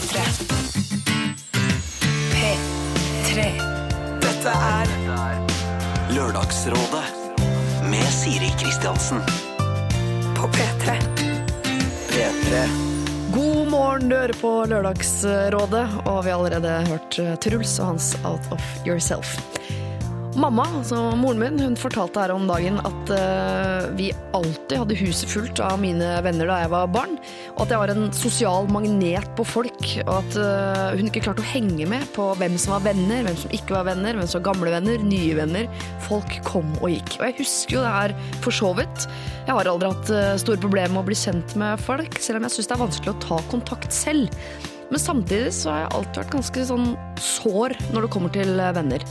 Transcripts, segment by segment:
P3. P3. Dette er Lørdagsrådet med Siri Kristiansen. på P3. P3. God morgen, du hører på Lørdagsrådet, og vi har allerede hørt eh, Truls og hans Out of Yourself. Mamma, altså moren min, hun fortalte her om dagen at uh, vi alltid hadde huset fullt av mine venner da jeg var barn, og at jeg var en sosial magnet på folk, og at uh, hun ikke klarte å henge med på hvem som var venner, hvem som ikke var venner, hvem som var gamle venner, nye venner. Folk kom og gikk. Og jeg husker jo det her for så vidt. Jeg har aldri hatt uh, store problemer med å bli kjent med folk, selv om jeg syns det er vanskelig å ta kontakt selv. Men samtidig så har jeg alltid vært ganske sånn sår når det kommer til venner.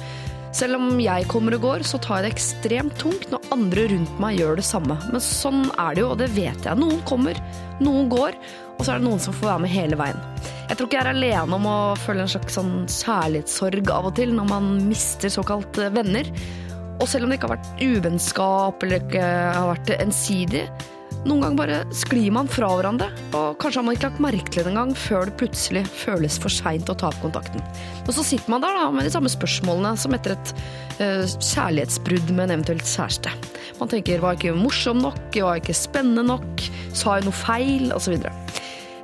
Selv om jeg kommer og går, så tar jeg det ekstremt tungt når andre rundt meg gjør det samme. Men sånn er det jo, og det vet jeg. Noen kommer, noen går, og så er det noen som får være med hele veien. Jeg tror ikke jeg er alene om å føle en slags sånn kjærlighetssorg av og til når man mister såkalt eh, venner. Og selv om det ikke har vært uvennskap eller ikke har vært ensidig, noen ganger bare sklir man fra hverandre, og kanskje har man ikke lagt merke til det engang før det plutselig føles for seint å ta opp kontakten. Og så sitter man der da med de samme spørsmålene som etter et uh, kjærlighetsbrudd med en eventuelt kjæreste. Man tenker var jeg ikke morsom nok, var jeg ikke spennende nok, sa jeg noe feil, osv.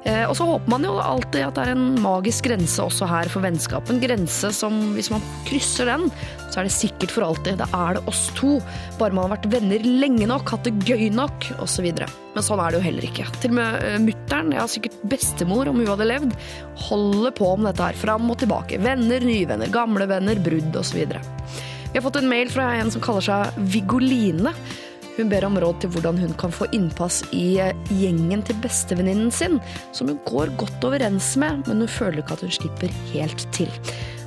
Eh, og så håper man jo alltid at det er en magisk grense også her for vennskap. En grense som, hvis man krysser den, så er det sikkert for alltid. Da er det oss to. Bare man har vært venner lenge nok, hatt det gøy nok, osv. Men sånn er det jo heller ikke. Til og med uh, mutter'n, ja sikkert bestemor om hun hadde levd, holder på med dette her fram og tilbake. Venner, nye venner, gamle venner, brudd osv. Vi har fått en mail fra en som kaller seg Vigoline. Hun ber om råd til hvordan hun kan få innpass i eh, gjengen til bestevenninnen sin, som hun går godt overens med, men hun føler ikke at hun slipper helt til.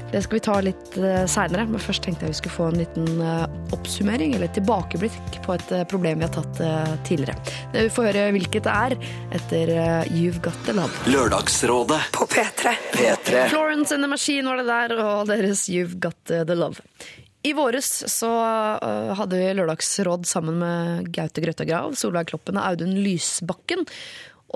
Det skal vi ta litt uh, seinere, men først tenkte jeg vi skulle få en liten eh, oppsummering, eller tilbakeblikk, på et eh, problem vi har tatt eh, tidligere. Det Vi får høre hvilket det er, etter eh, You've Got The Love. Lørdagsrådet. På P3. P3. Florence and the Machine var det der, og deres You've Got The Love. I våres så øh, hadde vi lørdagsråd sammen med Gaute Grøtta Grav, Solveig Kloppen og Audun Lysbakken.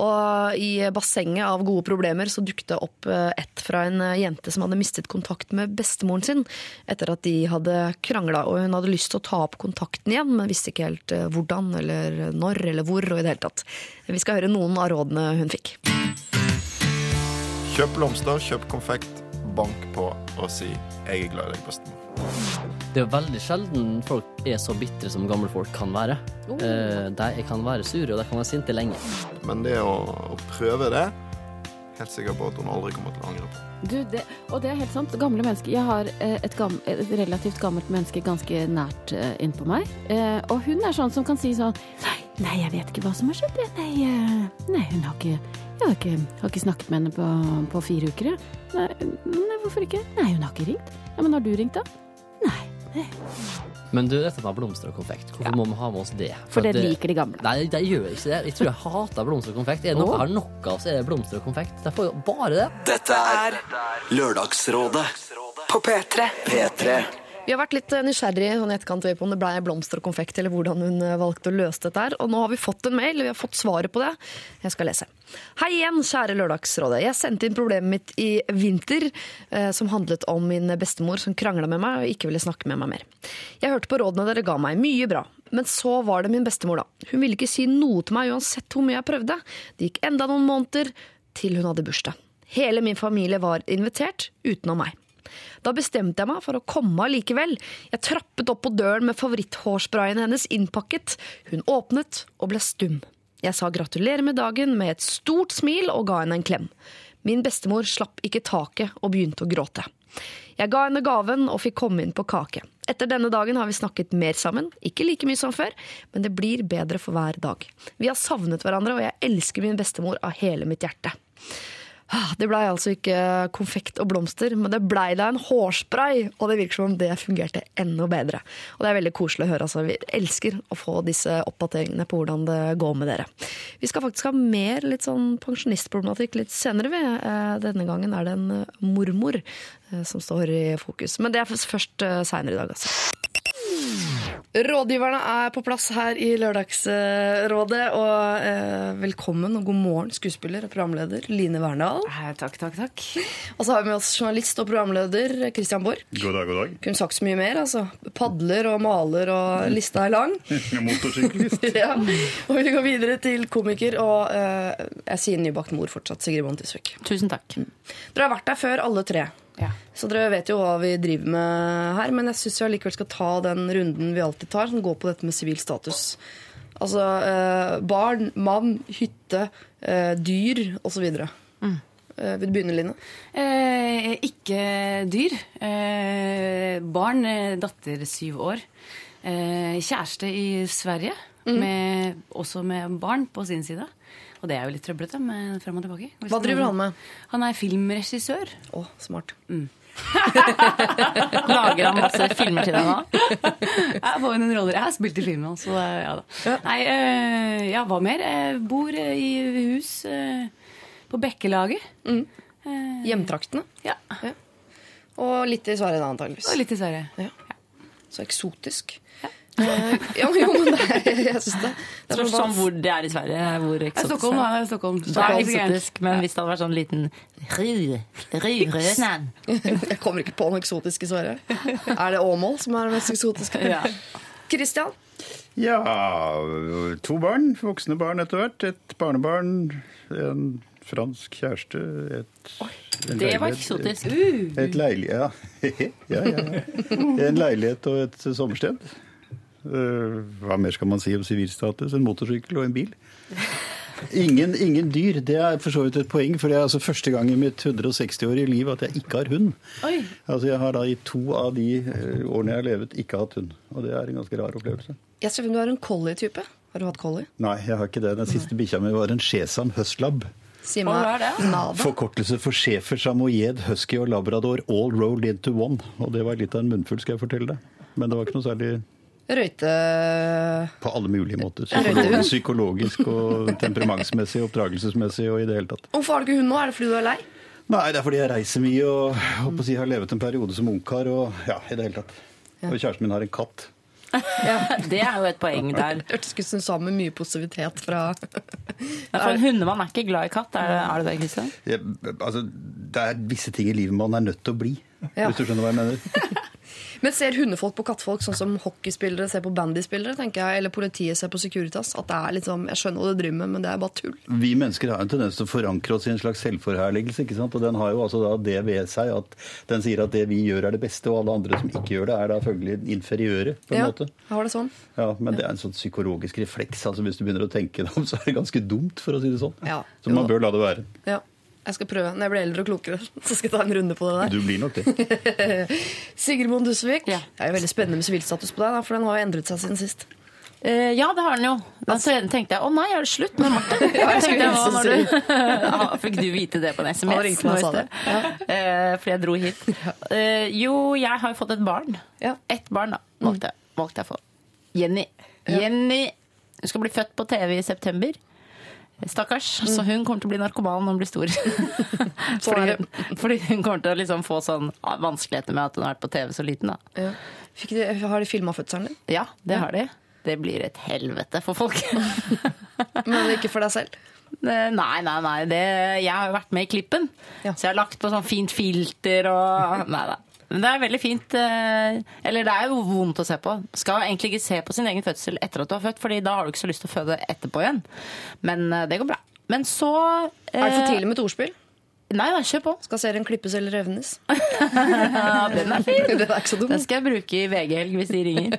Og i bassenget av gode problemer så dukket det opp øh, ett fra en øh, jente som hadde mistet kontakt med bestemoren sin etter at de hadde krangla. Og hun hadde lyst til å ta opp kontakten igjen, men visste ikke helt hvordan eller når eller hvor. og i det hele tatt. Vi skal høre noen av rådene hun fikk. Kjøp blomster, kjøp konfekt, bank på og si 'jeg er glad i deg, bestemor'. Det er veldig sjelden folk er så bitre som gamle folk kan være. Oh. de kan være sure, og de kan være sinte lenge. Men det å, å prøve det, helt sikker på at hun aldri kommer til å angre på. Du, det, og det er helt sant. Gamle mennesker. Jeg har eh, et, gam, et relativt gammelt menneske ganske nært eh, innpå meg. Eh, og hun er sånn som kan si sånn Nei, nei jeg vet ikke hva som har skjedd. Nei, eh, nei hun har ikke Jeg har ikke, har ikke snakket med henne på, på fire uker. jeg. Nei, nei, hvorfor ikke? Nei, hun har ikke ringt. Ja, Men har du ringt, da? Nei. Men du, dette med blomster og konfekt, hvorfor må vi ha med oss det? For det det liker de gamle. Nei, de gjør ikke det. Jeg tror jeg hater blomster og konfekt. Er det noe jeg har nok av, så er det blomster og konfekt. De får jo bare det. Dette er Lørdagsrådet. På P3. P3. Vi har vært litt eh, nysgjerrige sånn etterkant på om det ble blomster og konfekt, eller hvordan hun eh, valgte å løse dette her. Og nå har vi fått en mail, vi har fått svaret på det. Jeg skal lese. Hei igjen, kjære Lørdagsrådet. Jeg sendte inn problemet mitt i vinter, eh, som handlet om min bestemor som krangla med meg og ikke ville snakke med meg mer. Jeg hørte på rådene dere ga meg, mye bra. Men så var det min bestemor, da. Hun ville ikke si noe til meg uansett hvor mye jeg prøvde. Det gikk enda noen måneder til hun hadde bursdag. Hele min familie var invitert, utenom meg. Da bestemte jeg meg for å komme allikevel. Jeg trappet opp på døren med favoritthårsprayen hennes innpakket. Hun åpnet og ble stum. Jeg sa gratulerer med dagen med et stort smil og ga henne en klem. Min bestemor slapp ikke taket og begynte å gråte. Jeg ga henne gaven og fikk komme inn på kake. Etter denne dagen har vi snakket mer sammen, ikke like mye som før, men det blir bedre for hver dag. Vi har savnet hverandre, og jeg elsker min bestemor av hele mitt hjerte. Ah, Det blei altså ikke konfekt og blomster, men det blei da en hårspray, og det virker som om det fungerte enda bedre. Og det er veldig koselig å høre. Altså. Vi elsker å få disse oppdateringene på hvordan det går med dere. Vi skal faktisk ha mer litt sånn pensjonistproblematikk litt senere. Vi. Eh, Denne gangen er det en eh, mormor eh, som står i fokus. Men det er først seinere i dag, altså. Rådgiverne er på plass her i Lørdagsrådet. Og eh, velkommen og god morgen, skuespiller og programleder Line Verndal. Eh, Takk, takk, takk. Og så har vi med oss journalist og programleder Christian Borch. God dag, god dag. Kunne sagt så mye mer. altså. Padler og maler, og lista er lang. Motorsyklist. ja. Og vi går videre til komiker og eh, jeg sier nybakt mor fortsatt, Sigrid Bonde Tusvik. Tusen takk. Dere har vært der før, alle tre. Ja. Så dere vet jo hva vi driver med her, men jeg syns vi allikevel skal ta den runden vi alltid tar, som går på dette med sivil status. Altså eh, barn, mann, hytte, eh, dyr osv. Mm. Eh, vil du begynne, Line? Eh, ikke dyr. Eh, barn, eh, datter syv år. Eh, kjæreste i Sverige, med, også med barn på sin side. Og det er jo litt trøblete med frem og tilbake. Hvis Hva driver han med? Han er filmregissør. Å, smart. Lager han masse filmer til deg nå? Jeg får noen roller. Jeg har spilt i filmen, så ja da. Nei, eh, ja, hva mer? Jeg bor eh, i hus eh, på Bekkelaget. Eh, Hjemtraktene. Ja. Og litt i Sverige, da, antageligvis. Og litt i Sverige. Så eksotisk. Eh, ja, jo, men det er, jeg syns det. det er Spørs sånn hvor det er i Sverige. Hvor eksotisk Stockholm, det er. da. Stockholm. Det er eksotisk, men hvis det hadde vært sånn liten Ryrøsland. Jeg kommer ikke på noe eksotisk i Sverige. Er det Åmål som er det mest eksotiske? Ja. Christian? Ja, to barn. Voksne barn etter hvert. Et barnebarn, en fransk kjæreste, et Oi, Det var leilighet- eksotisk. Et leilighet, ja. ja, ja, ja. En leilighet og et sommersted. Eh, hva mer skal man si om sivilstatus? En motorsykkel og en bil. Ingen, ingen dyr. Det er for så vidt et poeng, for det er altså første gang i mitt 160-årige liv at jeg ikke har hund. Oi. Altså Jeg har da i to av de eh, årene jeg har levet, ikke hatt hund. Og det er en ganske rar opplevelse. Jeg ser for meg du er en collie-type. Har du hatt collie? Nei, jeg har ikke det. Den siste bikkja mi var en Shesam Høstlab. Si hva er meg det? nada. Forkortelse for schæfer, samoyed, husky og labrador all rolled into one. Og det var litt av en munnfull, skal jeg fortelle deg. Men det var ikke noe særlig Røyte... på alle mulige måter. Psykologisk. Psykologisk og temperamentsmessig, oppdragelsesmessig og i det hele tatt. Hvorfor har du ikke hund nå? Er det fordi du er lei? Nei, det er fordi jeg reiser mye og og på å si, har levet en periode som ungkar og ja, i det hele tatt. Og kjæresten min har en katt. Ja, Det er jo et poeng der. Hørtes ut som du sa med mye positivitet fra For en hundemann er ikke glad i katt, er det er det, det Kristian? Ja, altså, det er visse ting i livet man er nødt til å bli, Ja. hvis du skjønner hva jeg mener. Men ser hundefolk på kattfolk sånn som hockeyspillere ser på bandyspillere, tenker jeg, eller politiet ser på Securitas? At det er liksom Jeg skjønner hva du driver med, men det er bare tull. Vi mennesker har en tendens til å forankre oss i en slags selvforherligelse. ikke sant? Og den har jo altså da det ved seg at den sier at det vi gjør er det beste, og alle andre som ikke gjør det, er da følgelig inferiøre. på en Ja, måte. Ja, har det sånn. Ja, Men det er en sånn psykologisk refleks. altså Hvis du begynner å tenke deg om, så er det ganske dumt, for å si det sånn. Ja. Så man bør la det være. Ja. Jeg skal prøve. Når jeg blir eldre og klokere, så skal jeg ta en runde på det der. Du blir nok det. Sigrid Moen Dusvik. Ja. det er jo veldig spennende med sivilstatus på deg, for den har jo endret seg siden sist. Eh, ja, det har den jo. Da så tenkte jeg å nei, er det slutt med Martin? Ja, jeg skulle Tenkte nå når du... Ja, Fikk du vite det på en SMS? Han ringte meg og sa det. Ja. Eh, fordi jeg dro hit. Eh, jo, jeg har jo fått et barn. Ja. Ett barn, da, valgte jeg, valgte jeg få? Jenny. Jenny hun skal bli født på TV i september. Stakkars. Så hun kommer til å bli narkoman når hun blir stor. Fordi, fordi hun kommer til å liksom få sånn vanskeligheter med at hun har vært på TV så liten. Ja. De, har de filma fødselen din? Ja, det har de. Det blir et helvete for folk. Men ikke for deg selv? Nei, nei, nei. Det, jeg har jo vært med i klippen. Ja. Så jeg har lagt på sånn fint filter og Nei da. Men det er veldig fint. eh, Eller det er jo vondt å se på. Skal egentlig ikke se på sin egen fødsel etter at du har født, Fordi da har du ikke så lyst til å føde etterpå igjen. Men eh, det går bra. Men så Er det for eh, tidlig med et ordspill? Nei, nei, kjør på. Skal serien klippes eller revnes? Ja, den er fin. Den er ikke så dum. Den skal jeg bruke i VG-helg hvis de ringer.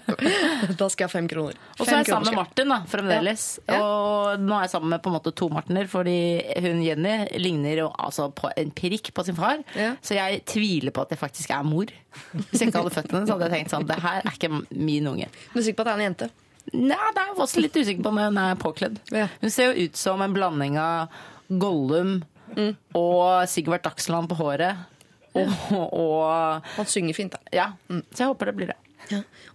Da skal jeg ha fem kroner. Og så er jeg sammen med Martin, da, fremdeles. Ja. Og nå er jeg sammen med på en måte to Martiner, fordi hun Jenny ligner jo altså på en prikk på sin far. Ja. Så jeg tviler på at jeg faktisk er mor. Hvis jeg ikke hadde født henne, så hadde jeg tenkt sånn Det her er ikke min unge. Du er sikker på at det er en jente? Nei, det er jeg også litt usikker på når hun er påkledd. Ja. Hun ser jo ut som en blanding av Gollum og Sigvart Dagsland på håret. Og, og Han synger fint, da. Ja. Så jeg håper det blir det.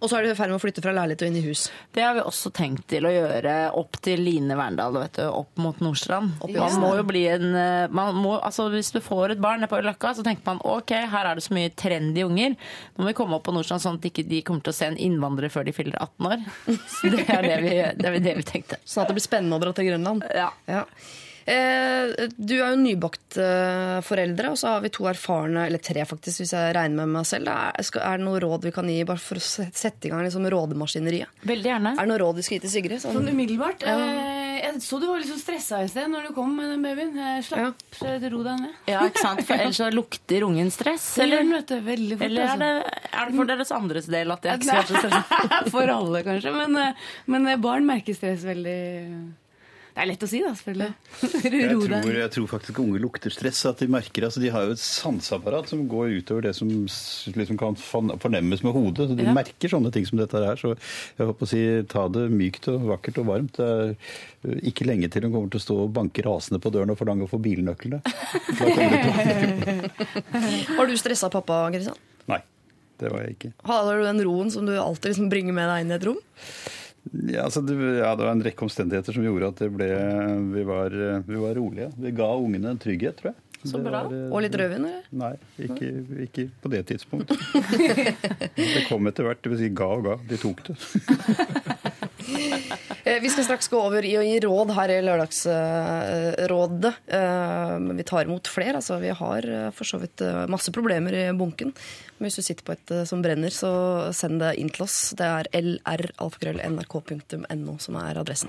Og så er du i ferd med å flytte fra leilighet og inn i hus. Det har vi også tenkt til å gjøre opp til Line Verndal, vet du, opp mot Nordstrand. Opp Man må jo bli en eh, man må, altså Hvis du får et barn nede på Løkka, så tenker man ok, her er det så mye trendy unger. Nå må vi komme opp på Nordstrand sånn at ikke de kommer til å se en innvandrer før de fyller 18 år. Så det er det vi, det er det vi tenkte. Sånn at det blir spennende å dra til Grønland. Ja. Eh, du er jo nybakt eh, foreldre, og så har vi to erfarne, eller tre faktisk, hvis jeg regner med meg selv. Er, det noe råd vi kan gi bare for å sette i gang liksom, rådemaskineriet? Veldig gjerne. Er det noe råd vi skal gi til Sigrid? Sånn umiddelbart. Ja. jeg så du var litt sånn stressa i sted når du kom med den babyen. Eh, Slapp ja. ro deg ned. Ja, ikke sant? For ellers så lukter ungen stress. Eller, vet. Veldig fort. eller er, altså. det, er det for deres andres del at jeg ikke skal være så stressa? For alle, kanskje. Men, eh, men eh, barn merker stress veldig Det er lett å si, da, selvfølgelig. Jeg tror, jeg tror faktisk unge lukter stress. at De merker, altså de har jo et sanseapparat som går utover det som liksom kan fornemmes med hodet. så De Ja. merker sånne ting som dette her. Så jeg håper å si, ta det mykt og vakkert og varmt. Det er ikke lenge til hun kommer til å stå og banke rasende på døren og forlange å få bilnøklene. Har du stressa pappa, Kristian? Nei, det var jeg ikke. Har du den roen som du alltid liksom bringer med deg inn i et rom? Ja, altså, det, ja, det var en rekke omstendigheter som gjorde at det ble, vi, var, vi var rolige. Vi ga ungene en trygghet, tror jeg. Så Det bra. var, eh, Og litt rødvin? Nei, ikke, ikke på det tidspunktet. Det kom etter hvert. Det vil si ga og ga. De tok det. Eh, Vi skal straks gå over i å gi råd her i Lørdagsrådet. Eh, Men vi tar imot flere. Altså, vi har for så vidt masse problemer i bunken. Men hvis du sitter på et eh, som brenner, så send det inn til oss. Det er lralfakrøll.nrk.no som er adressen.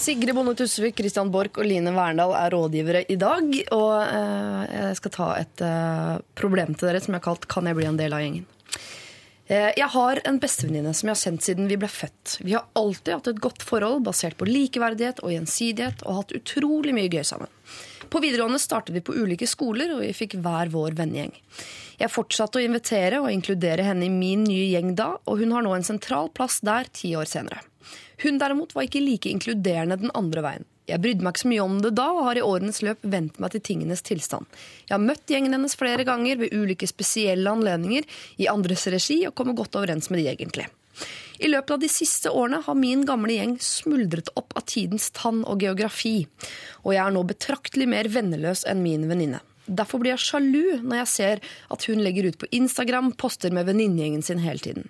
Sigrid Bonde Tusvik, Christian Borch og Line Verndal er rådgivere i dag. Og eh, jeg skal ta et eh, problem til dere som jeg har kalt 'Kan jeg bli en del av gjengen'? Jeg har en bestevenninne som jeg har kjent siden vi ble født. Vi har alltid hatt et godt forhold basert på likeverdighet og gjensidighet, og hatt utrolig mye gøy sammen. På videregående startet vi på ulike skoler, og vi fikk hver vår vennegjeng. Jeg fortsatte å invitere og inkludere henne i min nye gjeng da, og hun har nå en sentral plass der ti år senere. Hun derimot var ikke like inkluderende den andre veien. Jeg brydde meg ikke så mye om det da, og har i årenes løp vent meg til tingenes tilstand. Jeg har møtt gjengen hennes flere ganger ved ulike spesielle anledninger i andres regi, og kommer godt overens med de egentlig. I løpet av de siste årene har min gamle gjeng smuldret opp av tidens tann og geografi, og jeg er nå betraktelig mer venneløs enn min venninne. Derfor blir jeg sjalu når jeg ser at hun legger ut på Instagram poster med venninnegjengen sin hele tiden.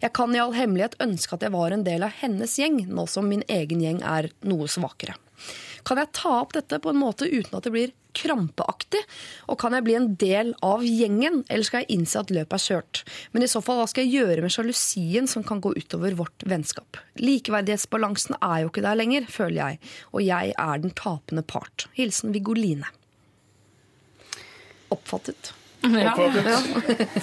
Jeg kan i all hemmelighet ønske at jeg var en del av hennes gjeng, nå som min egen gjeng er noe svakere. Kan jeg ta opp dette på en måte uten at det blir krampeaktig? Og kan jeg bli en del av gjengen, eller skal jeg innse at løpet er kjørt? Men i så fall, hva skal jeg gjøre med sjalusien som kan gå utover vårt vennskap? Likeverdighetsbalansen er jo ikke der lenger, føler jeg, og jeg er den tapende part. Hilsen Vigoline. Oppfattet. Ja.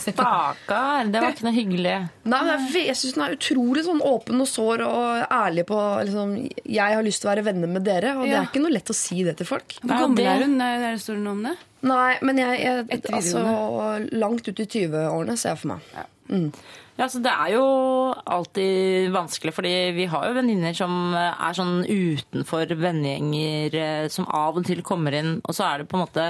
Stakkar, det var ikke noe hyggelig. Nei, men jeg, jeg syns den er utrolig sånn åpen og sår og ærlig på liksom, Jeg har lyst til å være venner med dere, og det er ikke noe lett å si det til folk. Hvor gammel det- er hun? Er det står noe om det? Nei, men jeg, jeg altså, langt ut i 20-årene, ser jeg for meg. Ja, altså Det er jo alltid vanskelig, fordi vi har jo venninner som er sånn utenfor vennegjenger, eh, som av og til kommer inn, og så er det på en måte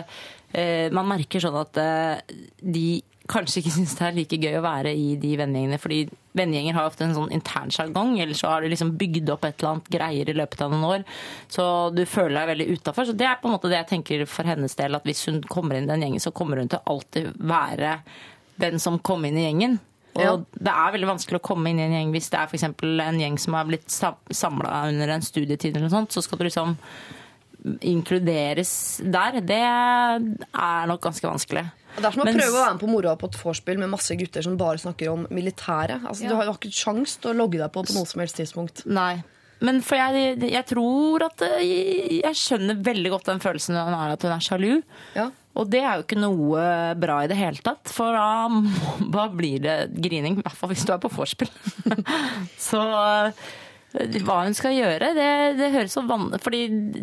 Man merker sånn at eh, de kanskje ikke syns det er like gøy å være i de vennegjengene, fordi vennegjenger har ofte en sånn intern sjargong, eller så har du liksom bygd opp et eller annet greier i løpet av noen år, så du føler deg veldig utafor. Så det er på en måte det jeg tenker for hennes del, at hvis hun kommer inn i den gjengen, så kommer hun til å alltid være den som kom inn i gjengen. Og Ja. det er veldig vanskelig å komme inn i en gjeng hvis det er for eksempel en gjeng som har blitt samla under en studietid, eller noe sånt, så skal du liksom inkluderes der. Det er nok ganske vanskelig. Det er som å Mens- prøve å være med på moroa på et vorspiel med masse gutter som bare snakker om militæret. Altså, Du har jo ikke sjans til å logge deg på på noe som helst tidspunkt. Nei. Men for jeg, jeg tror at eh, Jeg skjønner veldig godt den følelsen hun har at hun er sjalu. Ja. Og det er jo ikke noe bra i det hele tatt, for da, da blir det grining. I hvert fall hvis du er på vorspiel. så eh, hva hun skal gjøre, det, det høres så vanlig Fordi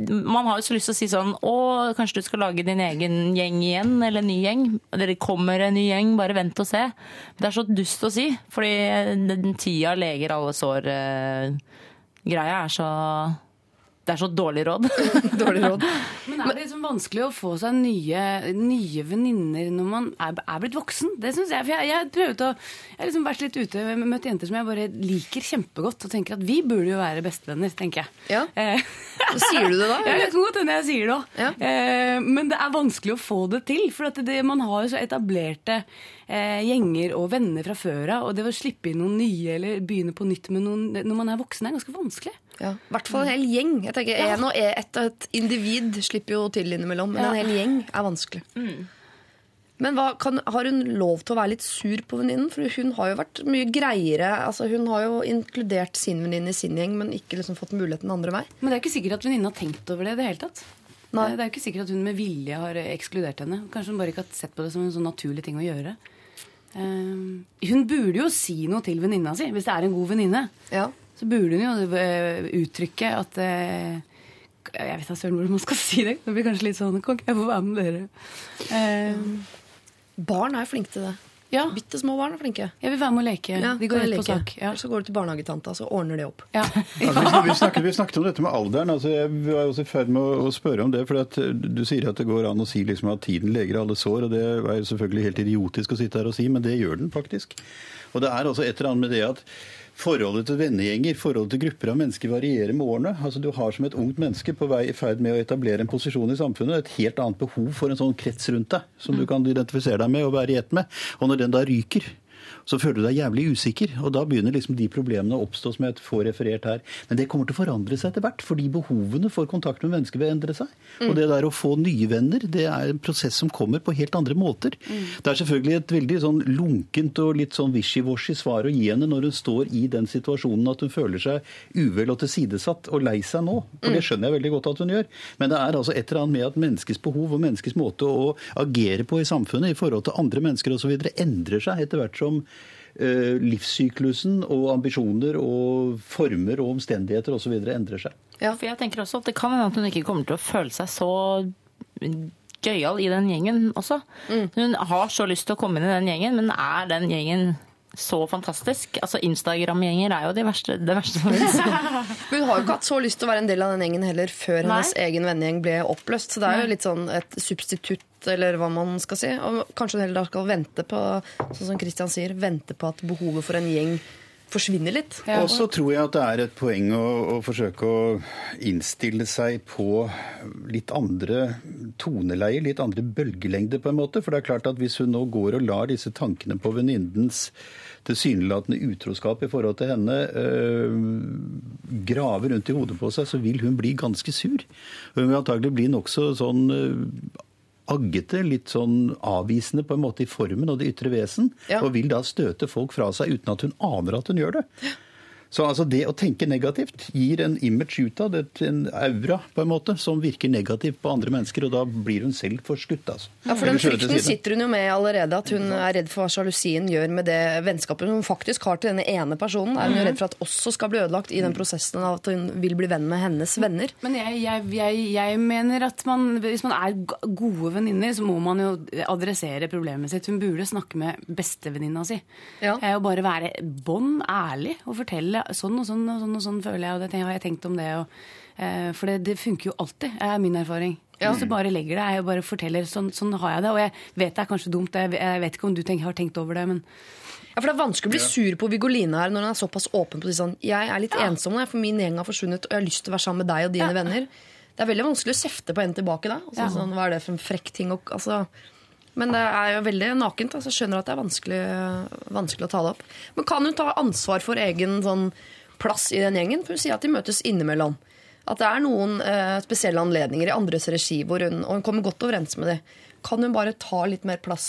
man har jo så lyst til å si sånn Å, kanskje du skal lage din egen gjeng igjen, eller en ny gjeng. Dere kommer en ny gjeng, bare vent og se. Det er så dust å si, fordi den tida leger alle sår. eh, er så det er så dårlig råd. Dårlig råd. Men er det liksom vanskelig å få seg nye, nye venninner når man er, er blitt voksen? Det synes jeg. For jeg, jeg å Jeg har liksom vært litt ute og møtt jenter som jeg bare liker kjempegodt, og tenker at vi burde jo være bestevenner, tenker jeg. Ja. Eh, Sier du det da? Ja, eller? det kan godt hende jeg sier det òg. Ja. Eh, men det er vanskelig å få det til. For at det, man har jo så etablerte eh, gjenger og venner fra før av. Og det å slippe inn noen nye eller begynne på nytt med noen når man er voksen, er ganske vanskelig. Ja, I hvert fall en hel gjeng. Jeg tenker en og et, et individ slipper jo til innimellom, men en hel gjeng er vanskelig. Men hva, kan, har hun lov til å være litt sur på venninnen? For hun har jo vært mye greiere. Altså, hun har jo inkludert sin venninne i sin gjeng, men ikke liksom fått muligheten den andre vei. Men det er ikke sikkert at venninnen har tenkt over det i det hele tatt. Nei. Det er jo ikke sikkert at hun med vilje har ekskludert henne. Kanskje hun bare ikke har sett på det som en sånn naturlig ting å gjøre. Eh, hun burde jo si noe til venninna si, hvis det er en god venninne. Ja. Så burde hun jo eh, uttrykke at eh, Jeg vet da søren hvordan man skal si det. Det blir kanskje litt sånn Kan ikke jeg få være med dere? Eh, Barn er flinke til det. Ja, Bitte små barn er flinke. jeg vil være med å leke. Ja, De går rett på sak. Ja. Så går du til barnehagetanta, så ordner det opp. Ja. Altså, vi, snakket, vi snakket om dette med alderen. Altså, jeg var også i ferd med å, spørre om det. for at eh, Du sier at det går an å si liksom at tiden leger alle sår. og Det er selvfølgelig helt idiotisk å sitte her og si, men det gjør den faktisk. Og det er altså et eller annet med det at Forholdet til vennegjenger, forholdet til grupper av mennesker varierer med årene. Altså Du har som et ungt menneske på vei i ferd med å etablere en posisjon i samfunnet et helt annet behov for en sånn krets rundt deg, som du kan identifisere deg med og være i ett med. Og når den da ryker, så føler du deg jævlig usikker. Og da begynner liksom de problemene å oppstå som jeg får referert her. Men det kommer til å forandre seg etter hvert, fordi behovene for kontakt med mennesker vil endre seg. Og det der å få nye venner, det er en prosess som kommer på helt andre måter. Det er selvfølgelig et veldig sånn lunkent og litt sånn wishy-washy svar å gi henne når hun står i den situasjonen at hun føler seg uvel og tilsidesatt og lei seg nå. For det skjønner jeg veldig godt at hun gjør. Men det er altså et eller annet med at menneskets behov og menneskets måte å agere på i samfunnet i forhold til andre mennesker osv. endrer seg etter hvert som livssyklusen og ambisjoner og former og omstendigheter osv. endrer seg. Ja, For jeg tenker også at det kan hende at hun ikke kommer til å føle seg så gøyal i den gjengen også. Hun har så lyst til å komme inn i den gjengen, men er den gjengen så fantastisk? Altså Instagram-gjenger er jo de verste, det verste som fins. Hun har jo ikke hatt så lyst til å være en del av den gjengen heller før Nei. hennes egen vennegjeng ble oppløst. Så det er jo litt sånn et substitutt, eller hva man skal si. Og kanskje hun heller da skal vente på, sånn som Christian sier, vente på at behovet for en gjeng forsvinner litt. Og så tror jeg at det er et poeng å, å forsøke å innstille seg på litt andre toneleier, litt andre bølgelengder på en måte. For det er klart at hvis hun nå går og lar disse tankene på venninnens tilsynelatende utroskap i forhold til henne øh, grave rundt i hodet på seg, så vil hun bli ganske sur. Hun vil antagelig bli nokså sånn øh, aggete, litt sånn avvisende på en måte i formen og det ytre vesen, Ja. og vil da støte folk fra seg uten at hun aner at hun gjør det. Så altså det å tenke negativt gir en image utad, en aura på en måte, som virker negativt på andre mennesker, og da blir hun selv forskutt. Altså. Ja, for den frykten sitter hun jo med allerede. At hun er redd for hva sjalusien gjør med det vennskapet hun faktisk har til denne ene personen. Er hun jo redd for at også skal bli ødelagt i den prosessen av at hun vil bli venn med hennes venner. Men jeg, jeg, jeg, jeg mener at man, hvis man er gode venninner, så må man jo adressere problemet sitt. Hun burde snakke med bestevenninna si. Ja. Eh, Og bare være bånn ærlig og fortelle sånn og sånn og sånn, og sånn føler jeg, og det har jeg tenkt om det. Og, eh, for det, det funker jo alltid, er min erfaring. Hvis du bare legger det, jeg bare forteller sånn, sånn har jeg det. Og jeg vet det er kanskje dumt, jeg, jeg vet ikke om du tenker, har tenkt over det, men Ja, for Det er vanskelig å bli sur på Vigolina her når hun er såpass åpen på det. sånn Jeg er litt ensom nå, for min gjeng har forsvunnet, og jeg har lyst til å være sammen med deg og dine venner. Det er veldig vanskelig å kjefte på en tilbake da. Altså, Ja. sånn, hva er det for en frekk ting? Og, altså, men det er jo veldig nakent. Altså, jeg skjønner at det er vanskelig, vanskelig å ta det opp. Men kan hun ta ansvar for egen sånn, plass i den gjengen? For hun sier at de møtes innimellom. At det er noen eh, spesielle anledninger i andres regi, hvor hun, og hun kommer godt overens med dem. Kan hun bare ta litt mer plass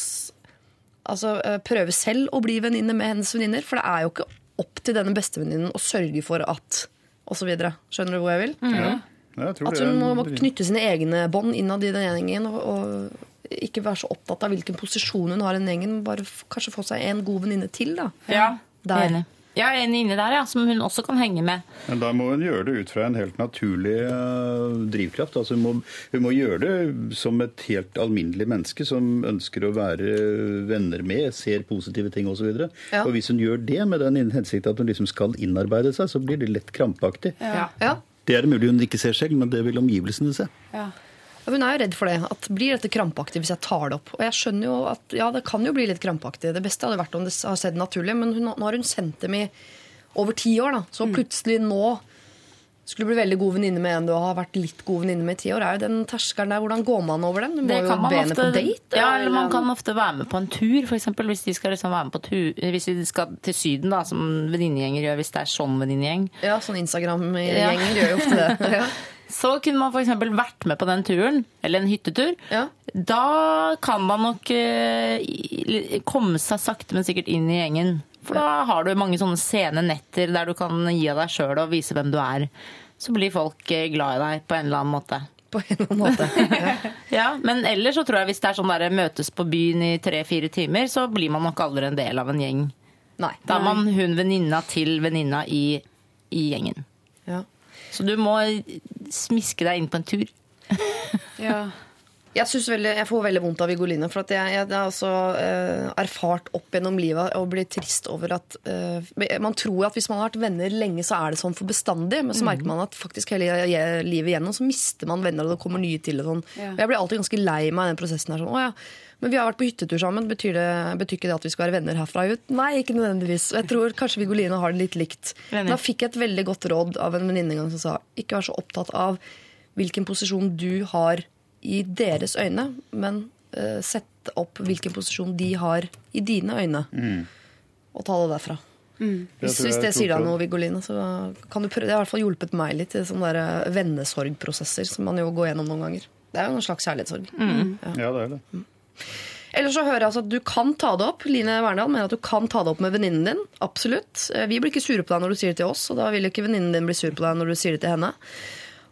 altså, eh, prøve selv å bli venninne med hennes venninner. For det er jo ikke opp til denne bestevenninnen å sørge for at og så videre. Skjønner du hvor jeg vil? Ja, jeg tror At det hun må, må knytte sine egne bånd innad i den gjengen. Og, og ikke være så opptatt av hvilken posisjon hun har i den gjengen. Bare kanskje få seg en god venninne til. da. Ja, Der. enig. Ja, en inni der, ja, som hun også kan henge med. Men da må hun gjøre det ut fra en helt naturlig uh, drivkraft. Altså hun, må, hun må gjøre det som et helt alminnelig menneske som ønsker å være venner med, ser positive ting osv. Og, Ja. og hvis hun gjør det med den hensikt at hun liksom skal innarbeide seg, så blir det lett krampaktig. Ja. Det er det mulig hun ikke ser selv, men det vil omgivelsene se. Ja, Hun er jo redd for det. at Blir dette krampaktig hvis jeg tar det opp? Og jeg skjønner jo at ja, det kan jo bli litt krampaktig. Det beste hadde vært om det har sett naturlig, men hun, nå har hun sendt dem i over ti år. da. Så plutselig nå skulle bli veldig god venninne med en du har vært litt god venninne med i ti år. Er jo den terskelen der, Hvordan går man over den? Du må Det jo be henne på date. Ja, eller man kan ofte være med på en tur, f.eks. Hvis de skal liksom være med på tur, hvis de skal til Syden, da, som venninnegjenger gjør, hvis det er sånn venninnegjeng. Ja, sånn Instagram-gjenger gjør jo ofte det. Ja. Så kunne man f.eks. vært med på den turen, eller en hyttetur. Da kan man nok eh, komme seg sakte, men sikkert inn i gjengen. For da har du mange sånne sene netter der du kan gi av deg sjøl og vise hvem du er. Så blir folk eh, glad i deg på en eller annen måte. På en eller annen måte. Ja, Men ellers så tror jeg hvis det er sånn der møtes på byen i tre-fire timer, så blir man nok aldri en del av en gjeng. Nei. Da er man hun venninna til venninna i, i gjengen. Ja. Så du må smiske deg inn på en tur. Jeg, veldig, jeg får veldig vondt av Vigoline. For at jeg, jeg, har altså uh, erfart opp gjennom livet og blir trist over at uh, Man tror at hvis man har vært venner lenge, så er det sånn for bestandig. Men så Mhm. merker man at faktisk hele livet igjennom så mister man venner, og det kommer nye til. Sånn. Ja. Jeg blir alltid ganske lei meg i den prosessen. her sånn, å ja, men vi har vært på hyttetur sammen. Betyr, det, betyr ikke det at vi skal være venner herfra ut? Nei, ikke nødvendigvis. Og jeg tror kanskje Vigoline har det litt likt. Enig. Da fikk jeg et veldig godt råd av en venninne som sa ikke vær så opptatt av hvilken posisjon du har i deres øyne, men uh, sett opp hvilken posisjon de har i dine øyne, og ta det derfra. Mm. Hvis, hvis det sier deg noe, Vigoline, så kan du prøve. Det har i hvert fall hjulpet meg litt i sånne der eh, vennesorgprosesser som man jo går gjennom noen ganger. Det er jo en slags kjærlighetssorg. Ja, det er det. Ellers så hører jeg altså at du kan ta det opp. Line Verndal mener at du kan ta det opp med venninnen din. Absolutt. Eh, Vi blir ikke sure på deg når du sier det til oss, og da vil ikke venninnen din bli sur på deg når du sier det til henne.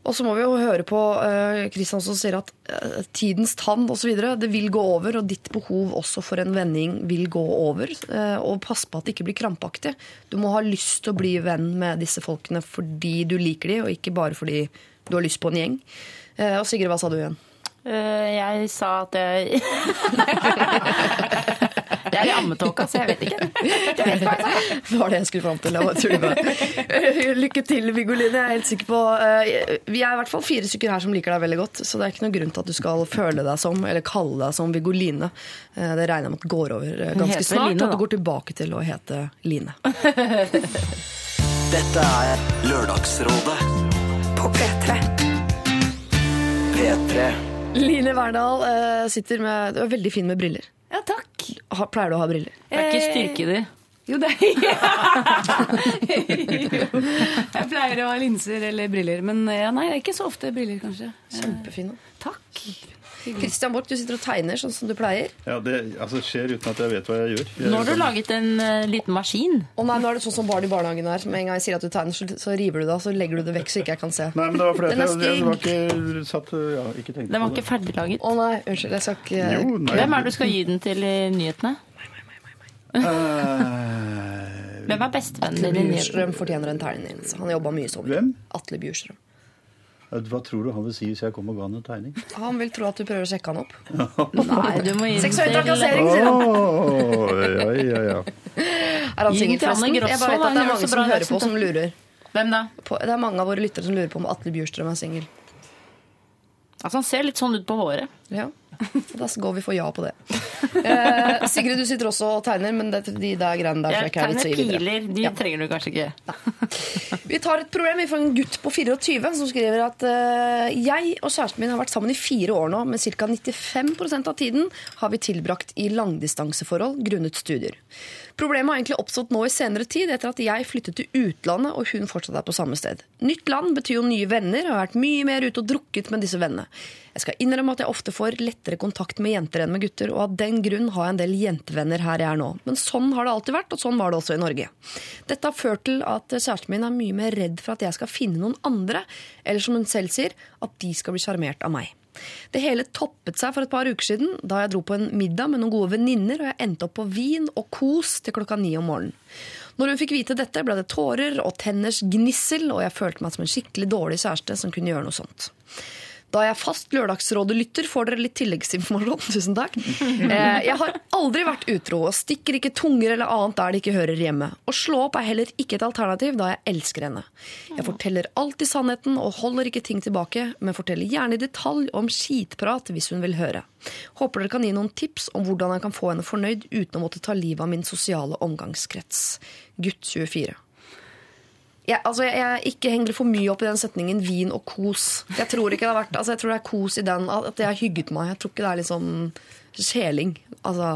Og så må vi jo høre på eh, Kristian som sier at eh, tidens tann osv. Det vil gå over, og ditt behov også for en vending vil gå over. Eh, og pass på at det ikke blir krampaktig. Du må ha lyst til å bli venn med disse folkene fordi du liker de, og ikke bare fordi du har lyst på en gjeng. Eh, og Sigrid, hva sa du igjen? Eh, Jeg sa at jeg Jeg er i ammetåka, så jeg vet ikke. Det var det jeg skulle fram til. Jeg bare. Lykke til, Vigoline. Jeg er helt sikker på eh, Vi er i hvert fall fire stykker her som liker deg veldig godt, så det er ikke noen grunn til at du skal føle deg som, eller kalle deg som Vigoline. Line. Det regner jeg med at går over eh, ganske snart, Line, og at du går tilbake til å hete Line. Dette er Lørdagsrådet På P3. P3. Line Verdal eh, sitter med Du er veldig fin med briller. Ja, takk. Ha, pleier du å ha briller? Det er ikke styrke i de. Jo, det jo. Jeg pleier å ha linser eller briller, men ja, nei, det er ikke så ofte briller, kanskje. Kjempefine. Takk. Christian Borch, du sitter og tegner sånn som du pleier. Ja, Det altså, skjer uten at jeg vet hva jeg gjør. Jeg, Nå har du laget en uh, liten maskin. Å nei, nå er det sånn som barn i barnehagen er. Med en gang jeg sier at du tegner, så, så river du det, og så legger du det vekk så ikke jeg kan se. Nei, men det var fordi Den er jeg, var ikke satt ja, ikke Den var ikke det. ferdiglaget. Å nei, unnskyld. Jeg skal ikke Jo, nei. Hvem er det du skal gi den til i nyhetene? Eh, Hvem er bestevennen din Atle? Bjurstrøm fortjener en tegning. Han jobba mye sånn. Hvem? Atle Bjurstrøm. Hva tror du han vil si hvis jeg kommer og ga han en tegning? Han vil tro at du prøver å sjekke han opp. Nei, du må gi Seksuell trakassering, sier han. Oh, ja, ja, ja. Er han singel, forresten? Jeg bare vet at det er mange som hører på, som lurer. Hvem da? På, det er mange av våre lyttere som lurer på om Atle Bjurstrøm er singel. Altså, han ser litt sånn ut på håret. Ja. Da går vi for ja på det. Eh, Sigrid, du sitter også og tegner, men det, de der greiene der jeg Jeg er tegner piler. De Ja. trenger du kanskje ikke. Vi tar et problem fra en gutt på 24 som skriver at uh, jeg og kjæresten min har vært sammen i fire år nå, men ca. 95% av tiden har vi tilbrakt i langdistanseforhold grunnet studier. Problemet har egentlig oppstått nå i senere tid, etter at jeg flyttet til utlandet og hun fortsatt er på samme sted. Nytt land betyr jo nye venner, og har vært mye mer ute og drukket med disse vennene. Jeg skal innrømme at jeg ofte får lettere kontakt med jenter enn med gutter, og av den grunn har jeg en del jentevenner her jeg er nå. Men sånn har det alltid vært, og sånn var det også i Norge. Dette har ført til at kjæresten min er mye mer redd for at jeg skal finne noen andre, eller som hun selv sier, at de skal bli sjarmert av meg. Det hele toppet seg for et par uker siden, da jeg dro på en middag med noen gode venninner, og jeg endte opp på vin og kos til klokka ni om morgenen. Når hun fikk vite dette, ble det tårer og tenners gnissel, og jeg følte meg som en skikkelig dårlig kjæreste som kunne gjøre noe sånt. Da jeg er fast Lørdagsrådet-lytter, får dere litt tilleggsinformasjon. Tusen takk. Eh, jeg har aldri vært utro og stikker ikke tunger eller annet der det ikke hører hjemme. Å slå opp er heller ikke et alternativ, da jeg elsker henne. Jeg forteller alltid sannheten og holder ikke ting tilbake, men forteller gjerne i detalj om skitprat hvis hun vil høre. Håper dere kan gi noen tips om hvordan jeg kan få henne fornøyd uten å måtte ta livet av min sosiale omgangskrets. Gutt 24. Jeg, altså, jeg, jeg ikke henger for mye opp i den setningen 'vin og kos'. Jeg tror ikke det har vært, altså, jeg tror det er kos i den, at jeg har hygget meg. Jeg tror ikke det er liksom kjeling. Altså,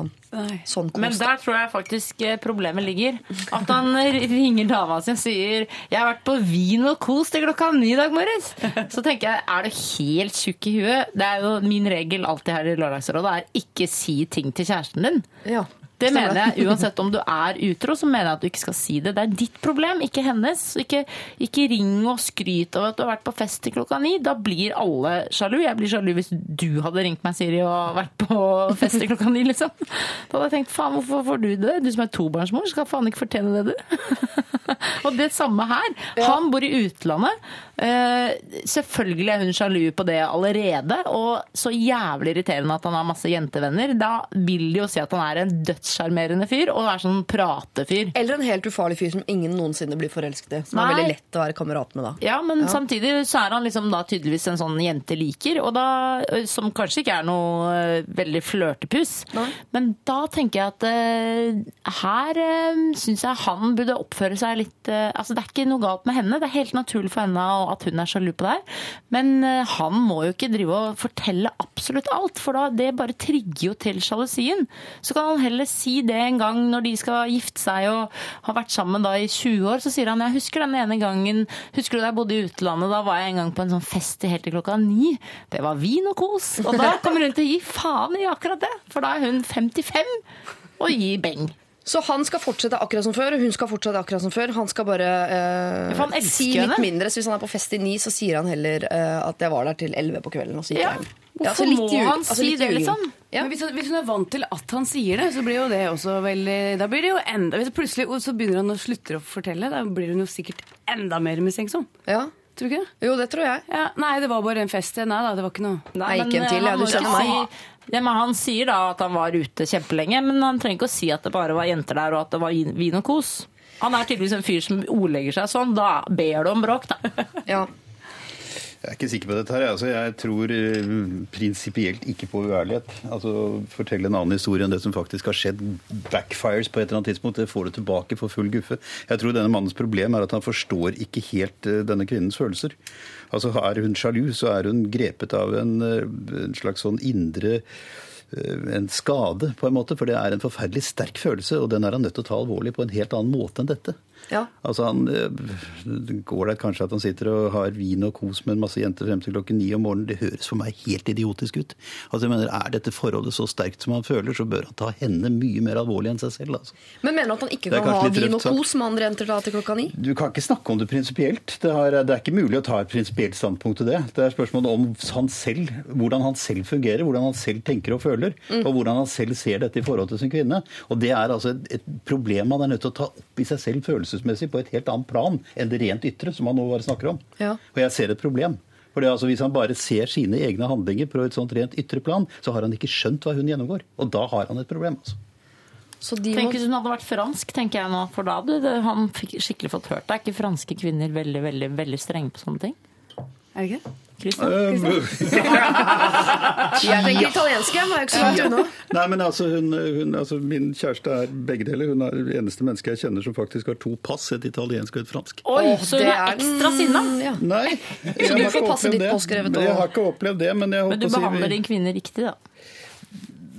sånn kos. Men der tror jeg faktisk eh, problemet ligger. At han ringer dama si og sier 'Jeg har vært på vin og kos til klokka ni i dag morges'. Så tenker jeg, er du helt tjukk i huet? Det er jo min regel alltid her i Lørdagsrådet, er ikke si ting til kjæresten din. Ja. Det Stemmer mener jeg, Uansett om du er utro, så mener jeg at du ikke skal si det. Det er ditt problem, ikke hennes. Ikke, ikke ring og skryt av at du har vært på fest til klokka ni. Da blir alle sjalu. Jeg blir sjalu hvis du hadde ringt meg, Siri, og vært på fest til klokka ni, liksom. Da hadde jeg tenkt faen, hvorfor får du det? Du som er tobarnsmor, skal faen ikke fortjene det, du. og det samme her. Han bor i utlandet. Eh, selvfølgelig er hun sjalu på det allerede, og så jævlig irriterende at han har masse jentevenner. Da vil det jo si at han er en dødssjarmerende fyr, og er sånn pratefyr. Eller en helt ufarlig fyr som ingen noensinne blir forelsket i. Som er veldig lett å være kamerat med da. Ja, men samtidig så er han liksom da tydeligvis en sånn jente liker, og da, som kanskje ikke er noe veldig flørtepus. Men da tenker jeg at uh, her uh, syns jeg han burde oppføre seg litt uh, Altså det er ikke noe galt med henne, det er helt naturlig for henne at hun er sjalu på deg, men uh, han må jo ikke drive og fortelle absolutt alt, for da det bare trigger jo til sjalusien. Så kan han heller si det en gang når de skal gifte seg og har vært sammen da i 20 år, så sier han jeg husker den ene gangen, husker du da jeg bodde i utlandet, da var jeg en gang på en sånn fest helt til klokka ni. Det var vin og kos. Og da kommer hun til å gi faen i akkurat det, for da er hun 55 og gir beng. Så han skal fortsette akkurat som før, og hun skal fortsette akkurat som før. Han skal bare eh, han si litt henne. mindre. Så hvis han er på fest i ni, så sier han heller eh, at jeg var der til elleve på kvelden. Og så gikk Ja. hjem. Hvorfor altså må han altså si det, liksom? Ja. Men hvis, hvis hun er vant til at han sier det, så blir jo det også veldig Da blir det jo enda Hvis plutselig så begynner han å slutte å fortelle, da blir hun jo sikkert enda mer mistenksom. Ja. Tror du ikke det? Jo, det tror jeg. Ja, nei, det var bare en fest. Nei da, det var ikke noe. Nei, gikk men, en til, eh, ja, du må skjønner meg. Ja, men han sier da at han var ute kjempelenge, men han trenger ikke å si at det bare var jenter der og at det var vin vin og kos. Han er tydeligvis en fyr som ordlegger seg sånn. Da ber du om bråk, da. Ja. Jeg er ikke sikker på dette. her. Altså, jeg tror eh, prinsipielt ikke på uærlighet. Altså, Fortelle en annen historie enn det som faktisk har skjedd, backfires på et eller annet tidspunkt. Det får du tilbake for full guffe. Jeg tror denne mannens problem er at han forstår ikke helt eh, denne kvinnens følelser. Altså, Er hun sjalu, så er hun grepet av en, eh, en slags sånn indre eh, en skade, på en måte, for det er en forferdelig sterk følelse, og den er han nødt til å ta alvorlig på en helt annen måte enn dette. Ja. Altså han, eh, Det går det kanskje at han sitter og har vin og kos med en masse jenter frem til klokken ni om morgenen. Det høres for meg helt idiotisk ut. Altså jeg mener, Er dette forholdet så sterkt som han føler, så bør han ta henne mye mer alvorlig enn seg selv. altså. Men mener du at han ikke kan ha vin og kos med andre jenter da til klokka ni? Du kan ikke snakke om det prinsipielt. Det, det er ikke mulig å ta et prinsipielt standpunkt til det. Det er spørsmålet om han selv, hvordan han selv fungerer, hvordan han selv tenker og føler, og hvordan han selv ser dette i forhold til sin kvinne. Og det er altså et, et problem han er nødt til å ta opp i seg selv følelsesmessig på et helt annet plan enn det rent ytre, som han nå bare snakker om. Ja. Og jeg ser et problem. For altså, Hvis han bare ser sine egne handlinger på et sånt rent ytre plan, så har han ikke skjønt hva hun gjennomgår. Og da har han et problem. altså. Så de Tenk hvis hun hadde vært fransk, tenker jeg nå. For da hadde det- han fikk skikkelig fått hørt det. Er ikke franske kvinner veldig, veldig, veldig strenge på sånne ting? Er det ikke det? Christian? Jeg tenker italienske, men jeg er ikke så langt unna. Nei, men altså, hun, hun, altså, Min kjæreste er begge deler. Hun er det eneste mennesket jeg kjenner som faktisk har to pass, et italiensk og et fransk. Oi, Åh, så hun er ekstra sinna? Ja. Nei, jeg har får ikke ditt påskrevet Jeg har ikke opplevd det, men jeg Men du behandler si behandler din kvinne riktig, da.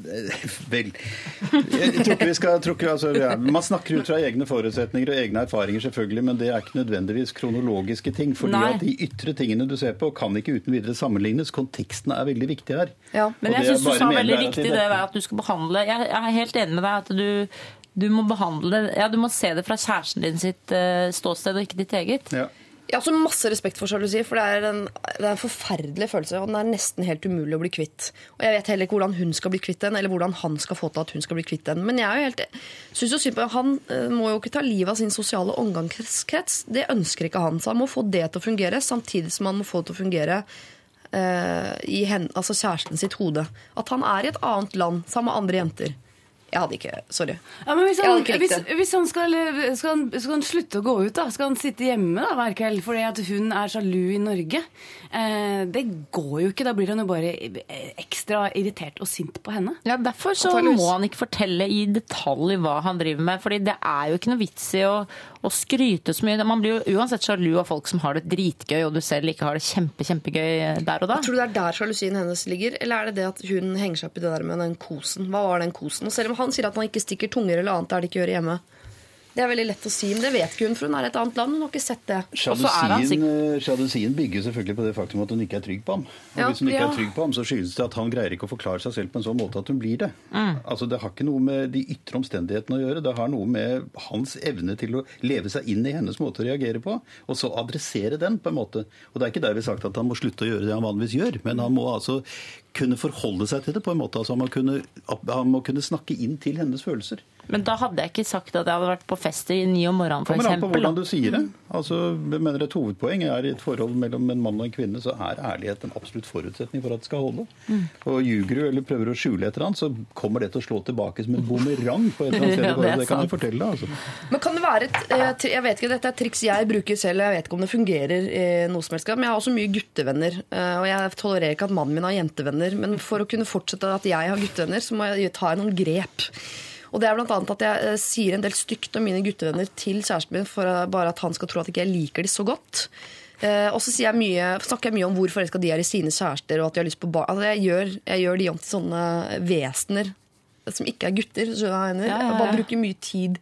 Vel Jeg tror ikke vi skal tror ikke, altså, ja, Man snakker ut fra egne forutsetninger og egne erfaringer, selvfølgelig, men det er ikke nødvendigvis kronologiske ting. fordi Nei. at de ytre tingene du ser på, kan ikke uten videre sammenlignes. Konteksten er veldig viktig her. Ja. Men Og jeg det syns du sa veldig i det at du skal behandle Jeg jeg er helt enig med deg at du, du må behandle Ja, du må se det fra kjæresten din sitt eh, ståsted og ikke ditt eget. Ja. Jeg har også masse respekt for sjalusi, for det er, en, det er en forferdelig følelse. Og den er nesten helt umulig å bli kvitt. Og jeg vet heller ikke hvordan hun skal bli kvitt den, eller hvordan han skal få til at hun skal bli kvitt den. Men jeg er jo helt, synes jo synd på Han eh, må jo ikke ta livet av sin sosiale omgangskrets. Det ønsker ikke han. Så han må få det til å fungere, samtidig som han må få det til å fungere eh, i hen, altså kjæresten sitt hode. At han er i et annet land sammen med andre jenter. Jeg hadde ikke Sorry. Ja, men hvis han, ikke hvis, hvis han skal, skal, han, skal han slutte å gå ut, da? Skal han sitte hjemme da, hver kveld fordi at hun er sjalu i Norge? Eh, det går jo ikke. Da blir han jo bare ekstra irritert og sint på henne. Ja, Derfor så må han ikke fortelle i detalj hva han driver med. fordi det er jo ikke noe vits i å, å skryte så mye. Man blir jo uansett sjalu av folk som har det dritgøy, og du selv ikke har det kjempe, kjempegøy der og da. Tror du det er der sjalusien hennes ligger, eller er det det at hun henger seg opp i det der med den kosen? Hva var den kosen? Og selv om han sier at han ikke stikker tunger eller annet der de ikke gjør hjemme. Det er veldig lett å si, men det vet ikke hun, for hun er i et annet land. Hun har ikke sett det. så han Sjalusien, eh, sjalusien bygger selvfølgelig på det faktum at hun ikke er trygg på ham. Og Ja, hvis hun ikke ja. er trygg på ham, så skyldes det at han greier ikke å forklare seg selv på en sånn måte at hun blir det. Mm. Altså Det har ikke noe med de ytre omstendighetene å gjøre. Det har noe med hans evne til å leve seg inn i hennes måte å reagere på, og så adressere den på en måte. Og det er ikke derved sagt at han må slutte å gjøre det han vanligvis gjør, men han må altså kunne forholde seg til det på en måte. Altså Han må kunne, han må kunne snakke inn til hennes følelser. Men da hadde jeg ikke sagt at jeg hadde vært på fest i ni om morgenen, Kommer an på hvordan du sier det. Altså, jeg mener Et hovedpoeng er i et forhold mellom en mann og en kvinne, så er ærlighet en absolutt forutsetning for at det skal holde. Og Ljuger du eller prøver å skjule et eller annet, så kommer det til å slå tilbake som en bumerang. på et eller annet sted. Ja, det det, kan jeg fortelle deg. altså. Men kan det være et eh, Jeg vet ikke, Dette er triks jeg bruker selv, og jeg vet ikke om det fungerer i noe som helst men jeg har også mye guttevenner. eh, Og jeg tolererer ikke at mannen min har jentevenner. Men for å kunne fortsette at jeg har guttevenner, så må jeg ta noen grep. Og det er annet at jeg eh, sier en del stygt om mine guttevenner til kjæresten min for eh, bare at han skal tro at ikke jeg liker de så godt. Eh, og så snakker jeg mye om hvor forelska de er i sine kjærester, og at de har lyst på barn. Altså, jeg, gjør, jeg gjør de om til sånne vesener som ikke er gutter. jeg mener? Ja, ja, Jeg bare bruker mye tid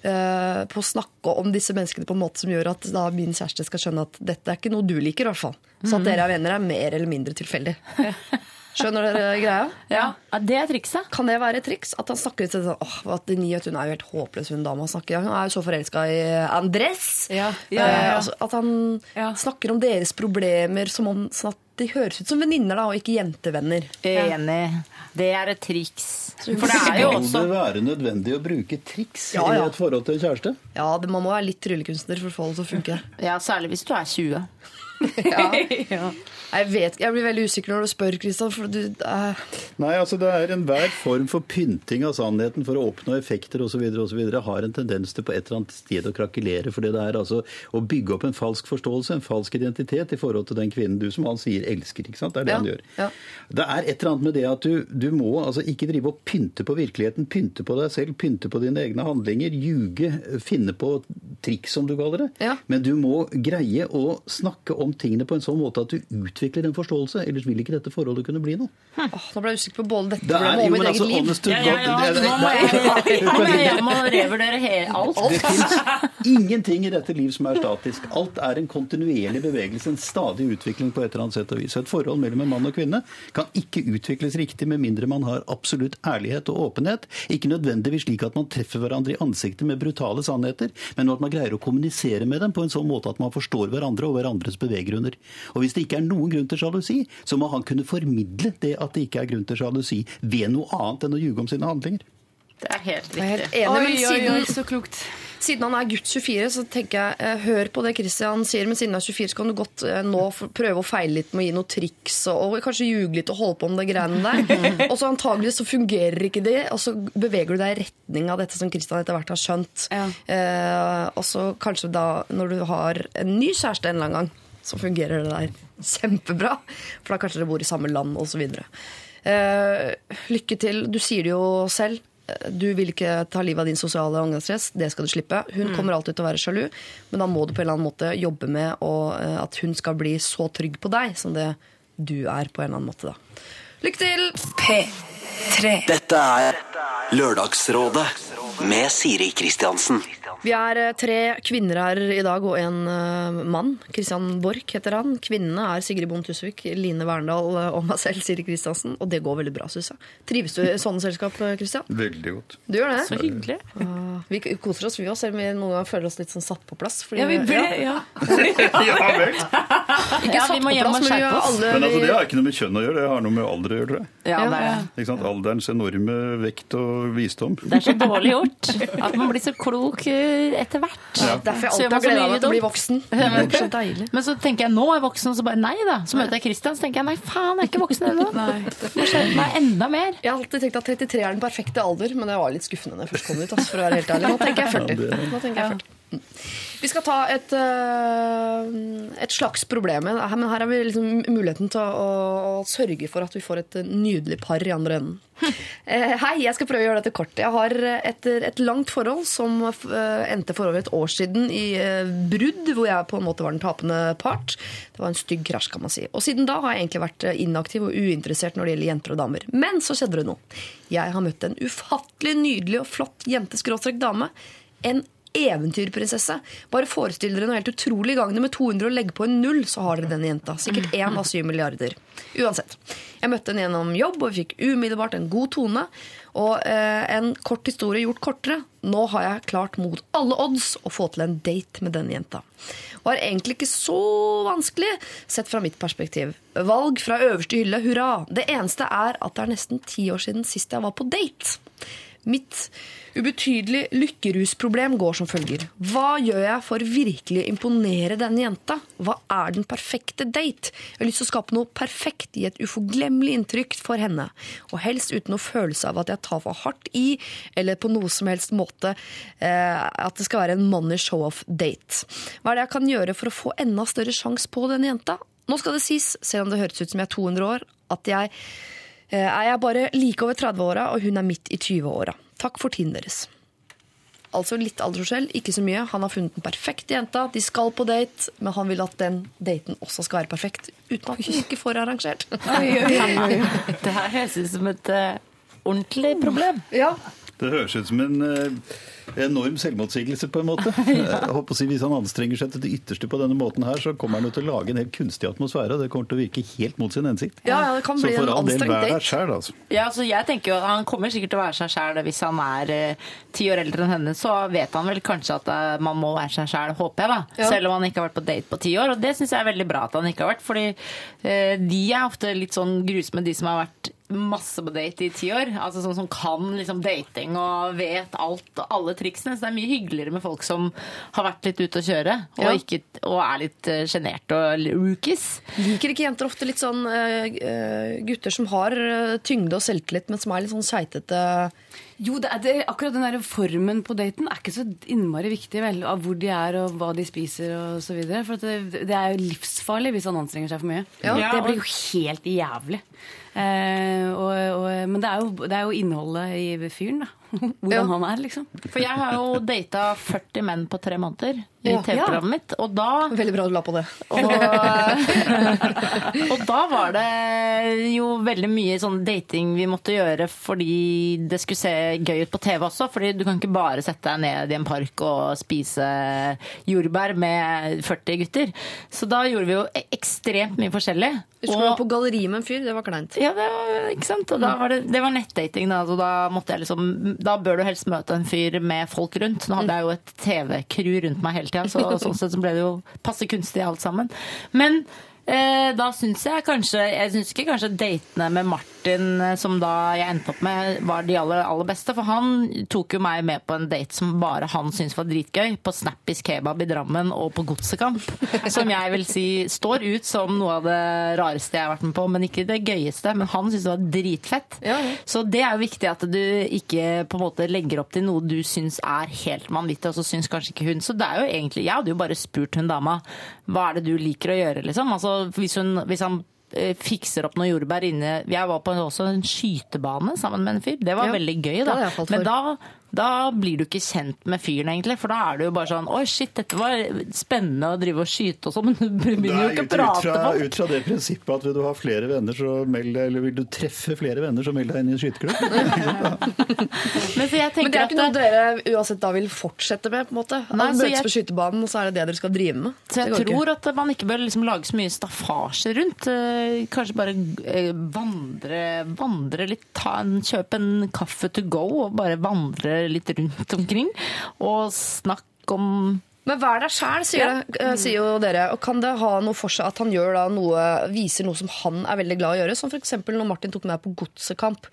på å snakke om disse menneskene på en måte som gjør at da min kjæreste skal skjønne at dette er ikke noe du liker, i hvert fall. Så Mhm. at dere er venner, er mer eller mindre tilfeldig. Skjønner dere greia? Ja, det er trikset. Kan det være et triks? At han snakker litt sånn åh, at det nye, hun er jo helt håpløs, hun dama snakker. Hun er jo så forelska i Andres. Ja, ja, ja, ja. Eh, altså, at han Ja. snakker om deres problemer som om sånn at de høres ut som venninner, da, og ikke jentevenner. Enig. Det er et triks. For det er jo også Kan det være nødvendig å bruke triks Ja, ja. i et forhold til en kjæreste? Ja, det, Man må være litt tryllekunstner for å få det til å funke. Ja, særlig hvis du er 20. Ja. Jeg vet jeg blir veldig usikker når du spør, Kristian. For du, uh... Nei, altså det er enhver form for pynting av sannheten for å oppnå effekter osv. har en tendens til på et eller annet sted å krakelere. For det er altså å bygge opp en falsk forståelse, en falsk identitet i forhold til den kvinnen du som han sier elsker. ikke sant? Det er det Ja, han gjør. ja. Det er et eller annet med det at du, du må altså ikke drive og pynte på virkeligheten, pynte på deg selv, pynte på dine egne handlinger, ljuge, finne på triks, som du kaller det. Ja. Men du må greie å snakke om tingene på en sånn måte at du utvikler en forståelse. Ellers vil ikke dette forholdet kunne bli noe. åh, nå ble jeg usikker på både dette Det er problemet og mitt men eget altså, liv. Ja, ja, ja, det- det- nå må jeg, nå må jeg og revurdere alt. Det fins ingenting i dette liv som er statisk. Alt er en kontinuerlig bevegelse, en stadig utvikling på et eller annet sett og vis. Et forhold mellom en mann og kvinne kan ikke utvikles riktig med mindre man har absolutt ærlighet og åpenhet. Ikke nødvendigvis slik at man treffer hverandre i ansiktet med brutale sannheter, men at man greier å kommunisere med dem på en sånn måte at man forstår hverandre og hverandres beveggrunner. Og hvis det ikke er noen grunn til sjalusi, så må han kunne formidle det at det ikke er grunn til sjalusi, ved noe annet enn å ljuge om sine handlinger. Det er helt er riktig. helt enig, Oi, oi, siden, oi, så klokt. siden han er gutt 24, så tenker jeg eh, hør på det Christian sier, men siden han er 24, så kan du godt eh, nå prøve å feile litt med å gi noen triks og, og kanskje ljuge litt og holde på med det greiene der. og så antagelig så fungerer ikke det, og så beveger du deg i retning av dette som Christian etter hvert har skjønt. Ja. Eh, og så kanskje da, når du har en ny kjæreste en eller annen gang, så fungerer det der kjempebra. For da kanskje dere bor i samme land osv. Eh, lykke til. Du sier det jo selv. Du vil ikke ta livet av din sosiale angststress. Det skal du slippe. Hun kommer alltid til å være sjalu, men da må du på en eller annen måte jobbe med å, eh, at hun skal bli så trygg på deg som det du er på en eller annen måte. da. Lykke til! P3. Dette er Lørdagsrådet med Siri Kristiansen. Vi er eh, tre kvinner her i dag og en eh, mann. Kristian Borch heter han. Kvinnene er Sigrid Bonde Tusvik, Line Verndal eh, og meg selv, Siri Kristiansen. Og det går veldig bra, syns jeg. Trives du i sånne selskap, Kristian? Veldig godt. Du gjør det? Så hyggelig. Uh, Vi koser oss, vi også, selv om vi noen ganger føler oss litt sånn satt på plass. fordi- Ja, vi ble, ja. ja. Ja, satt vi må på hjem plass, og men vi skjerpe oss. alle Men altså, det har ikke noe med kjønn å gjøre, det har noe med alder å gjøre, tror jeg. Ja, det, er, Ikke sant? Alderens enorme vekt og visdom. det er så dårlig gjort at man blir så klok eh, etter hvert. Ja. Derfor jeg alltid man har gleda meg til å bli voksen. Det er så deilig. Men så tenker jeg nå er jeg voksen, og så bare nei da. Så møter jeg Christian, så tenker jeg nei faen, jeg er ikke voksen ennå. Må skjerpe meg enda mer. Jeg har alltid tenkt at 33 er den perfekte alder, men det var litt skuffende når jeg først kom ut. altså, for å være helt ærlig. Nå tenker jeg 40. Nå tenker jeg 40. Vi skal ta et, øh, et slags problem, men her har vi liksom muligheten til å, å sørge for at vi får et nydelig par i andre enden. Eh, Hei, jeg skal prøve å gjøre dette kort. Jeg har etter et langt forhold som eh, endte for over et år siden i eh, brudd, hvor jeg på en måte var den tapende part. Det var en stygg krasj, kan man si. Og siden da har jeg egentlig vært eh, inaktiv og uinteressert når det gjelder jenter og damer. Men så skjedde det noe. Jeg har møtt en ufattelig nydelig og flott jente-dame. En eventyrprinsesse. Bare forestill dere noe helt utrolig. Gang med 200 og legg på en null, så har dere denne jenta. Sikkert én av syv milliarder. Uansett. Jeg møtte henne gjennom jobb, og vi fikk umiddelbart en god tone. Og eh, en kort historie gjort kortere. Nå har jeg klart mot alle odds å få til en date med denne jenta. Var egentlig ikke så vanskelig, sett fra mitt perspektiv. Valg fra øverste hylle, hurra. Det eneste er at det er nesten ti år siden sist jeg var på date. Mitt ubetydelig lykkerusproblem går som følger. Hva gjør jeg for virkelig imponere denne jenta? Hva er den perfekte date? Jeg har lyst til å skape noe perfekt, i et uforglemmelig inntrykk for henne. Og helst uten noe følelse av at jeg tar for hardt i, eller på noe som helst måte eh, at det skal være en money show-off-date. Hva er det jeg kan gjøre for å få enda større sjanse på denne jenta? Nå skal det sies, selv om det høres ut som jeg er 200 år, at jeg er jeg bare like over 30-åra, og hun er midt i 20-åra. Takk for tiden deres. Altså litt aldersforskjell, ikke så mye. Han har funnet den perfekte jenta, de skal på date, men han vil at den daten også skal være perfekt, uten at hun ikke får arrangert. Det her høres ut som et eh, ordentlig problem. Ja, Det høres ut som en eh, enorm selvmotsigelse, på en måte. Jeg håper å si Hvis han anstrenger seg til det ytterste på denne måten her, så kommer han jo til å lage en helt kunstig atmosfære, og det kommer til å virke helt mot sin hensikt. ja, ja det kan bli en for all del, anstrengt vær deg date. sjæl, altså. Ja, altså jeg tenker jo Han kommer sikkert til å være seg sjæl hvis han er eh, ti år eldre enn henne. Så vet han vel kanskje at eh, man må være seg sjæl, håper jeg. da. Ja. Selv om han ikke har vært på date på ti år. Og det syns jeg er veldig bra at han ikke har vært. Fordi eh, de er ofte litt sånn grusomme, de som har vært masse på date i ti år. Altså sånn som kan liksom dating og vet alt og alle triksene. Så det er mye hyggeligere med folk som har vært litt ute å kjøre og, Ja. ikke, og er litt uh, sjenerte og rookies. Liker ikke jenter ofte litt sånn eh, eh, gutter som har eh, tyngde og selvtillit, men som er litt sånn sveitete? Jo, det er det, akkurat den der formen på daten er ikke så innmari viktig, vel. Av hvor de er og hva de spiser og så videre. For at det, det er jo livsfarlig hvis han anstrenger seg for mye. Ja. Det blir jo helt jævlig. Eh, og, og, men det er, jo, det er jo innholdet i fyren, da. Hvordan Ja. han er, liksom. For jeg har jo data 40 menn på tre måneder i Ja. TV-programmet mitt, og da Veldig bra du la på det. og, og da var det jo veldig mye sånn dating vi måtte gjøre fordi det skulle se gøy ut på TV også. Fordi du kan ikke bare sette deg ned i en park og spise jordbær med 40 gutter. Så da gjorde vi jo e- ekstremt mye forskjellig. Du skulle og, på galleri med en fyr, det var kleint. Ja, det var, ikke sant? Og da var det, det var nettdating, da. Så da måtte jeg liksom Da bør du helst møte en fyr med folk rundt. Nå hadde jeg jo et TV-crew rundt meg hele tida, så sånn sett så ble det jo passe kunstig alt sammen. Men da syns jeg kanskje Jeg syns ikke kanskje datene med Martin, eh, som da jeg endte opp med, var de aller, aller beste. For han tok jo meg med på en date som bare han syntes var dritgøy. På Snappis kebab i Drammen og på Godsekamp. Som jeg vil si står ut som noe av det rareste jeg har vært med på, men ikke det gøyeste. Men han syntes det var dritfett. Ja, ja. Så det er jo viktig at du ikke på en måte legger opp til noe du syns er helt vanvittig, og så syns kanskje ikke hun. Så det er jo egentlig Jeg hadde jo bare spurt hun dama hva er det du liker å gjøre, liksom. Altså hvis, hun, hvis han eh, fikser opp noen jordbær inne Jeg var på også en skytebane sammen med en fyr. Det var Ja, veldig gøy, da. Men da, da blir du ikke kjent med fyren, egentlig. For da er du jo bare sånn Oi, shit, dette var spennende å drive og skyte og sånn, men du begynner jo ikke å prate fra, folk. ut fra det prinsippet at vil du ha flere venner, så meld deg, eller vil du treffe flere venner, så meld deg inn i en skyteklubb. Men, Men det er ikke noe dere uansett da vil fortsette med? på en måte? Nei, møtes jeg- på skytebanen, og så er det det dere skal drive med? Så jeg tror ikke. at man ikke bør liksom lage så mye staffasje rundt. Eh, Kanskje bare eh, vandre, vandre litt, ta en, kjøpe en kaffe to go og bare vandre litt rundt omkring. Og snakk om Men vær deg sjæl, sier, det- eh, sier jo dere. Og kan det ha noe for seg at han gjør da noe, viser noe som han er veldig glad i å gjøre? Som f.eks. når Martin tok med deg på godsekamp.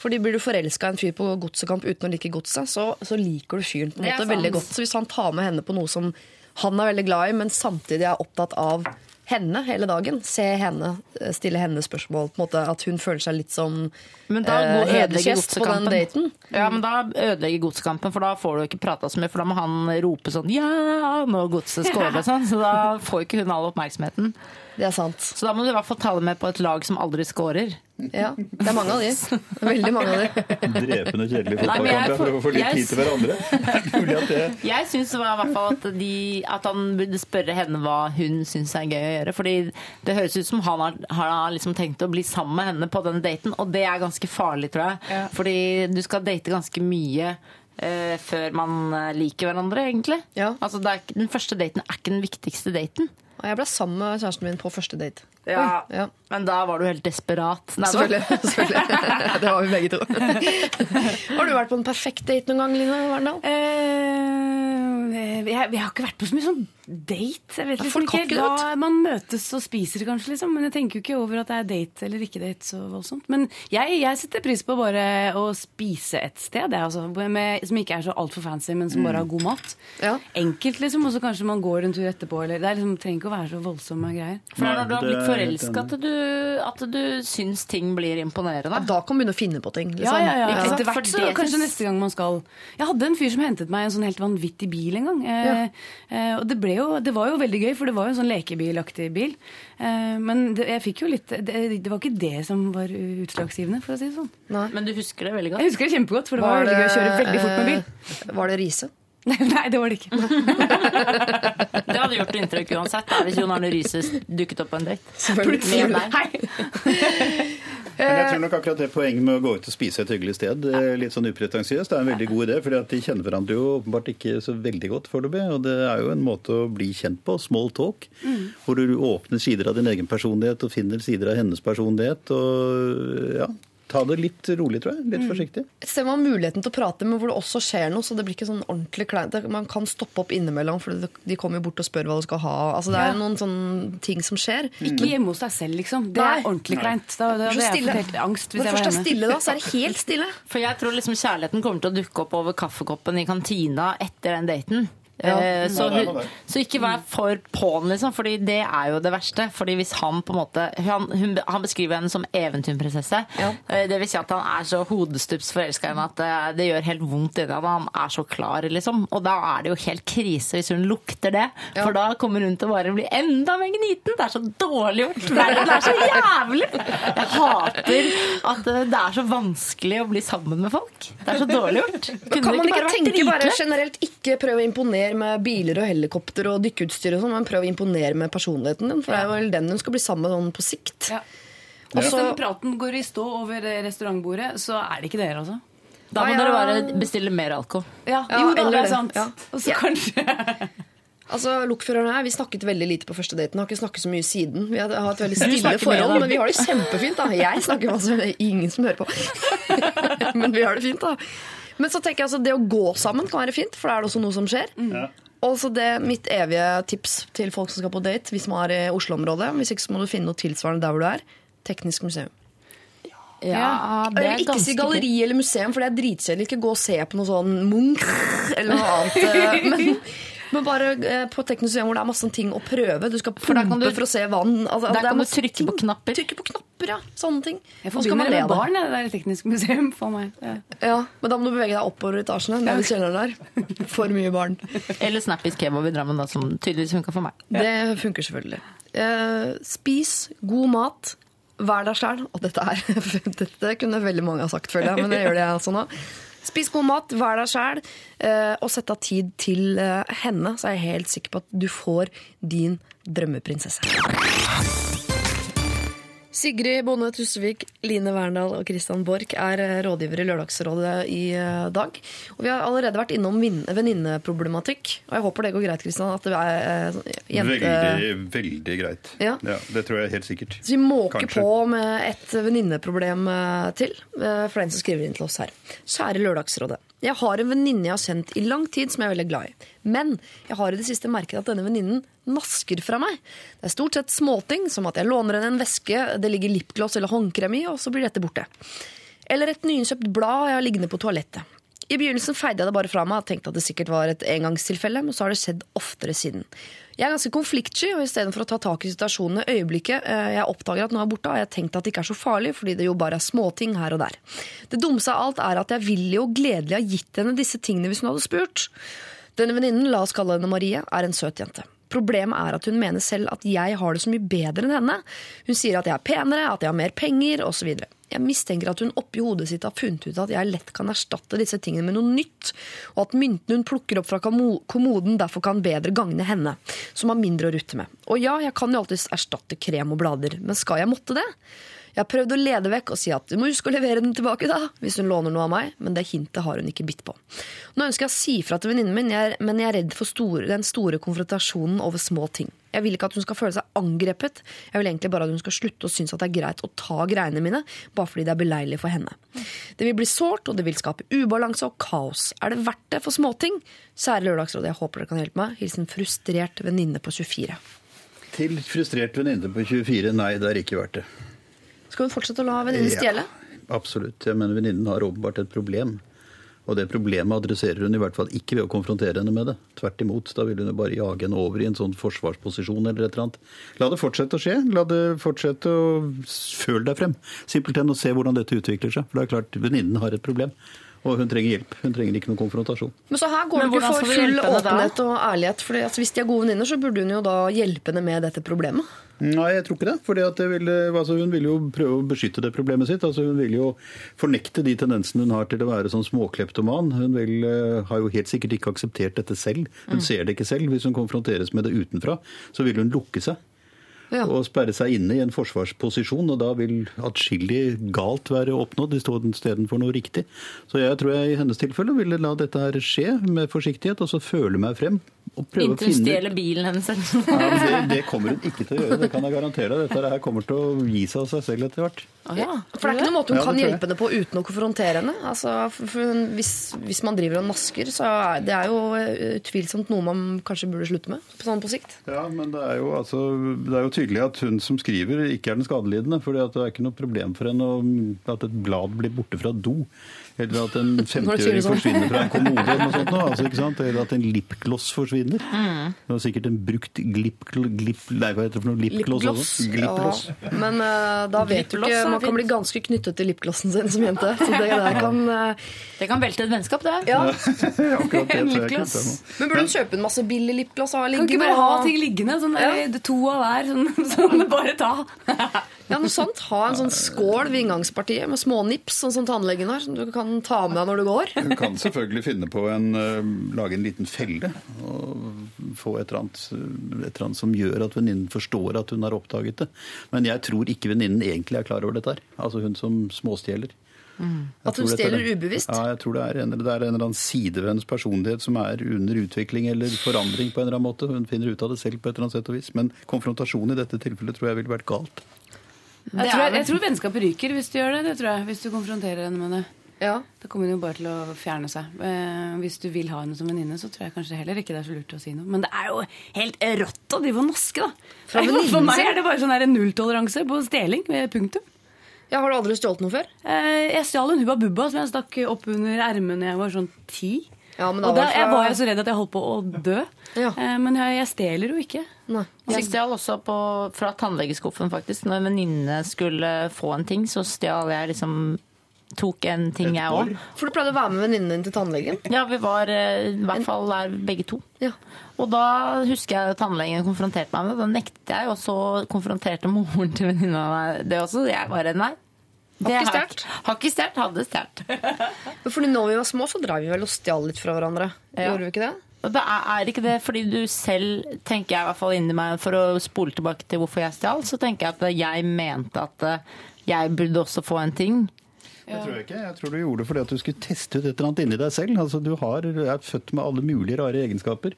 Fordi Blir du forelska i en fyr på godsekamp uten å like godset, så, så liker du fyren på en måte veldig godt. Så hvis han tar med henne på noe som han er veldig glad i, men samtidig er opptatt av henne hele dagen, se henne, eh, stille henne spørsmål, på en måte at hun føler seg litt som Men da eh, hedersgjest på den daten. Ja, men da ødelegger godskampen, for da får du ikke prata så mye. For da må han rope sånn ja når godset scorer og sånn. Så da får ikke hun all oppmerksomheten. Det er sant. Så da må du i hvert fall ta det med på et lag som aldri scorer. Ja, det er mange av de. Veldig mange av de. Drepende kjedelig fotballkamp for å få litt tid til hverandre. Er mulig at det Jeg syns i hvert fall at, de, at han burde spørre henne hva hun syns er gøy å gjøre. Fordi det høres ut som han har, har liksom tenkt å bli sammen med henne på den daten, og det er ganske farlig, tror jeg. Fordi du skal date ganske mye. eh, før man eh, liker hverandre, egentlig. Ja. Altså, det er, den første daten er ikke den viktigste daten. Og jeg ble sammen med kjæresten min på første date. Ja, Oi, ja. Men da var du helt desperat. Nei, Selvfølgelig. selvfølgelig. Det var vi begge to. Har du vært på en perfekt date noen gang, Line Verndal? Eh, jeg, jeg har ikke vært på så mye sånn date. Jeg vet liksom ikke ikke hva Man møtes og spiser kanskje, liksom. Men jeg tenker jo ikke over at det er date eller ikke date så voldsomt. Men jeg, jeg setter pris på bare å spise et sted, jeg, altså, med, som ikke er så altfor fancy, men som bare har god mat. Ja. Enkelt, liksom. Og så kanskje man går en tur etterpå. Eller, det er liksom, trenger ikke å være så voldsomme greier. For er når du har blitt forelska at, du- at du syns ting blir imponerende. Da kan man begynne å finne på ting. Liksom. ja, ja. ja. Etter hvert så kanskje neste gang man skal Jeg hadde en fyr som hentet meg en sånn helt vanvittig bil en gang. Eh, eh, og det, ble jo, det var jo veldig gøy, for det var jo en sånn lekebilaktig bil. Eh, men det, jeg fikk jo litt det, det var ikke det som var utslagsgivende, for å si det sånn. Men du husker det veldig godt. Jeg husker det kjempegodt, for det var, veldig gøy å kjøre veldig fort med bil. Var det Riise? Nei, det var det ikke. Det hadde gjort inntrykk uansett da, hvis Jon Arne Riise dukket opp på en date. Med deg. Men jeg tror nok akkurat det poenget med å gå ut og spise et hyggelig sted, eh, litt sånn upretensiøst, er en veldig god idé. For de kjenner hverandre jo åpenbart ikke så veldig godt foreløpig. Og det er jo en måte å bli kjent på. Small talk. Hvor du åpner sider av din egen personlighet og finner sider av hennes personlighet. Og ja, ta det litt rolig, tror jeg. Litt forsiktig. Et sted man har muligheten til å prate, men hvor det også skjer noe, så det blir ikke sånn ordentlig kleint. Man kan stoppe opp innimellom, for de kommer jo bort og spør hva du skal ha. Altså, det er Ja. noen sånne ting som skjer. Ikke hjemme hos deg selv, liksom. Det Nei. er ordentlig kleint. Da, da er jeg helt angst hvis Når jeg var først er hjemme. stille, da, så er det helt stille. For jeg tror liksom kjærligheten kommer til å dukke opp over kaffekoppen i kantina etter den daten. Ja. Eh, Så, det er hun, så ikke vær for på'n, liksom, Fordi det er jo det verste. Fordi hvis han på en måte Han, hun, han beskriver henne som eventyrprinsesse. Ja. Eh, Det vil si at han er så hodestups forelska i henne at det, det gjør helt vondt inni ham. Han er så klar, liksom. Og da er det jo helt krise hvis hun lukter det. Ja. For da kommer hun til å bare bli enda mer gniten. Det er så dårlig gjort. Det er så jævlig! Jeg hater at eh, det er så vanskelig å bli sammen med folk. Det er så dårlig gjort. Kunne Kan man ikke ikke tenke bare generelt ikke prøve å imponere med biler og helikopter og dykkeutstyr og sånn, men prøv å imponere med personligheten din, for det er vel den hun skal bli sammen med sånn på sikt. Ja. Og Hvis så- den praten går i stå over restaurantbordet, så er det ikke dere, altså. Da må Ja, ja. dere bare bestille mer alkohol. Ja, Ja, jo da, eller det er sant. Ja. Og så Ja. kanskje Altså, Lokføreren og jeg vi snakket veldig lite på første daten. Har ikke snakket så mye siden. Vi har et veldig stille forhold, men vi har det kjempefint. da Jeg snakker masse, men det er ingen som hører på. men vi har det fint, da. Men så tenker jeg altså, det å gå sammen kan være fint, for da er det også noe som skjer. Ja. Og så det mitt evige tips til folk som skal på date, hvis man er i Oslo-området. Hvis ikke så må du finne noe tilsvarende der hvor du er. Teknisk museum. Ja, det Jeg er ikke si galleri eller museum, for det er dritkjedelig. Ikke gå og se på noe sånn Munch eller noe annet. eh, Men, men bare eh, på teknisk museum hvor det er masse ting å prøve. Du skal pumpe du- for å se vann. Altså, Der er kan du trykke ting. på knapper. Trykke på knapper, ja. Sånne ting. Jeg forbinder det med barn, det der teknisk museum for meg. Ja. Ja, men da må du bevege deg oppover etasjene. Ned i kjelleren der. For mye barn. Eller Snappis kebab i Drammen, da, som tydeligvis funka for meg. Det funker selvfølgelig. Eh, spis god mat. Vær deg sjæl. Og dette er Dette kunne veldig mange ha sagt, føler jeg, men det gjør det jeg altså nå. Spis god mat, vær deg sjæl, eh, og sett av tid til eh, henne, så er jeg helt sikker på at du får din drømmeprinsesse. Sigrid Bonde Tusvik, Line Verndal og Christian Borch er eh, rådgivere i Lørdagsrådet i eh, dag. Og vi har allerede vært innom venninneproblematikk. Og jeg håper det går greit, Christian, at det er eh, jente... Veldig, veldig greit. Ja. Det tror jeg helt sikkert. Så vi måker Kanskje. på med et venninneproblem til, for den som skriver inn til oss her. Kjære Lørdagsrådet. Jeg har en venninne jeg har kjent i lang tid som jeg er veldig glad i. Men jeg har i det siste merket at denne venninnen nasker fra meg. Det er stort sett småting, som at jeg låner henne en veske det ligger lipgloss eller håndkrem i, og så blir dette borte. Eller et nyinnkjøpt blad jeg har liggende på toalettet. I begynnelsen feide jeg det bare fra meg og tenkte at det sikkert var et engangstilfelle, men så har det skjedd oftere siden. Jeg er ganske konfliktsky, og istedenfor å ta tak i situasjonen i øyeblikket eh, jeg oppdager at noe er borte, har jeg tenkt at det ikke er så farlig, fordi det jo bare er småting her og der. Det dummeste av alt er at jeg ville jo gledelig ha gitt henne disse tingene hvis hun hadde spurt. Denne venninnen, la oss kalle henne Marie, er en søt jente. Problemet er at hun mener selv at jeg har det så mye bedre enn henne. Hun sier at jeg er penere, at jeg har mer penger, osv. Jeg mistenker at hun oppi hodet sitt har funnet ut at jeg lett kan erstatte disse tingene med noe nytt, og at myntene hun plukker opp fra kommoden derfor kan bedre gagne henne, som har mindre å rutte med. Og ja, jeg kan jo alltids erstatte krem og blader, men skal jeg måtte det? Jeg har prøvd å lede vekk og si at du må huske å levere den tilbake, da, hvis hun låner noe av meg, men det hintet har hun ikke bitt på. Nå ønsker jeg å si fra til venninnen min, men jeg er redd for store, den store konfrontasjonen over små ting. Jeg vil ikke at hun skal føle seg angrepet, jeg vil egentlig bare at hun skal slutte å synes at det er greit å ta greiene mine, bare fordi det er beleilig for henne. Det vil bli sårt, og det vil skape ubalanse og kaos. Er det verdt det for småting? Kjære Lørdagsrådet, jeg håper dere kan hjelpe meg. Hilsen frustrert venninne på 24. Til frustrert venninne på 24, nei, det er ikke verdt det. Skal hun fortsette å la venninnen stjele? absolutt. Jeg mener venninnen har åpenbart et problem. Og det problemet adresserer hun i hvert fall ikke ved å konfrontere henne med det. Tvert imot, da vil hun jo bare jage henne over i en sånn forsvarsposisjon eller et eller annet. La det fortsette å skje. La det fortsette å føle deg frem. Simpelthen å se hvordan dette utvikler seg. For det er klart, venninnen har et problem. Og hun trenger hjelp. Hun trenger ikke noen konfrontasjon. Men så her går det ikke for full åpenhet og ærlighet. For hvis de er gode venninner, så burde hun jo da hjelpe henne med dette problemet. Nei, jeg tror ikke det. Fordi at det vil, altså hun vil jo prøve å beskytte det problemet sitt. Altså hun vil jo fornekte de tendensene hun har til å være sånn småkleptoman. Hun vil, eh, har jo helt sikkert ikke akseptert dette selv. Hun ser det ikke selv. Hvis hun konfronteres med det utenfra, så vil hun lukke seg. Ja. Og sperre seg inne i en forsvarsposisjon, og da vil atskillig galt være oppnådd istedenfor noe riktig. Så jeg tror jeg i hennes tilfelle ville la dette her skje med forsiktighet, og så føle meg frem. Og prøve Inntil hun finne stjeler bilen hennes. ja, det, det kommer hun ikke til å gjøre, det kan jeg garantere deg. Dette her kommer til å gi seg av seg selv etter hvert. Ja. For det er ikke noen måte hun Ja, kan hjelpe henne på uten å konfrontere henne. Altså, hun, hvis, hvis man driver og nasker, så er det er jo eh, utvilsomt noe man kanskje burde slutte med. På sånn på sikt. Ja, men det er, jo, altså, det er jo tydelig at hun som skriver, ikke er den skadelidende. For det er ikke noe problem for henne at et blad blir borte fra do. Eller at en Når du sier 50-øring sånn. forsvinner fra en kommode. eller noe sånt. nå, Altså, ikke sant? Eller at en lipgloss forsvinner. Mm. Det var sikkert en brukt glip, glip, nei, hva heter det for noe? Lipgloss også? Glippgloss. Ja, men uh, da vet du ikke Man kan bli ganske knyttet til lipglossen sin som jente. Så det det kan uh... Det kan velte et vennskap, det. Ja. Akkurat det, Lipgloss. Men burde hun kjøpe en masse billig lipgloss Kan ikke bare ha ting liggende? Sånn ja. To av hver. Sånn, sånn bare ta. Ja, noe sånt. Ha en sånn skål ved inngangspartiet med små nips, sånn som tannlegen har, som du kan ta med deg når du går. Hun kan selvfølgelig finne på en, eh, lage en liten felle og få et eller, annet, et eller annet som gjør at venninnen forstår at hun har oppdaget det. Men jeg tror ikke venninnen egentlig er klar over dette her. Altså hun som småstjeler. Mm. At hun er stjeler ubevisst. Ja, jeg tror det er, en, det er en eller annen side ved hennes personlighet som er under utvikling eller forandring på en eller annen måte. Hun finner ut av det selv på et eller annet sett og vis. Men konfrontasjon i dette tilfellet tror jeg ville vært galt. Jeg tror, jeg tror vennskapet ryker hvis du gjør det. det tror jeg, Hvis du konfronterer henne med det. Ja. Da kommer hun jo bare til å fjerne seg. Eh, hvis du vil ha henne som venninne, så tror jeg kanskje heller ikke det er så lurt å si noe. Men det er jo helt rått å drive og naske, da. Fra For meg er det bare sånn nulltoleranse på stjeling. ved Punktum. ja, Har du aldri stjålet noe før? Eh, jeg stjal en Hubba Bubba som jeg stakk opp under ermet da jeg var sånn ti. Ja, men da Og da, var jeg var jo så redd at jeg holdt på å dø. Ja. Eh, men jeg, jeg stjeler jo ikke. Nei. Jeg stjal også på, fra tannlegeskuffen, faktisk. Når en venninne skulle få en ting, så stjal jeg liksom Tok en ting, jeg òg. For du pleide å være med venninnen din til tannlegen. Ja, vi var eh, i hvert fall der begge to. Ja. Og da husker jeg tannlegen konfronterte meg med det. Da nektet jeg, og så konfronterte moren til venninna meg det også. Jeg bare nei. Det Har ikke har- stjålet. Har ikke stjålet, hadde stjålet. Fordi når vi var små, så drev vi vel og stjal litt fra hverandre. Ja. Gjorde vi ikke det? Det er, er ikke det fordi du selv, tenker jeg i hvert fall inni meg, for å spole tilbake til hvorfor jeg stjal, så tenker jeg at jeg mente at eh, jeg burde også få en ting. Det tror jeg ikke. Jeg tror du gjorde det fordi at du skulle teste ut et eller annet inni deg selv. Altså, du har, er født med alle mulige rare egenskaper.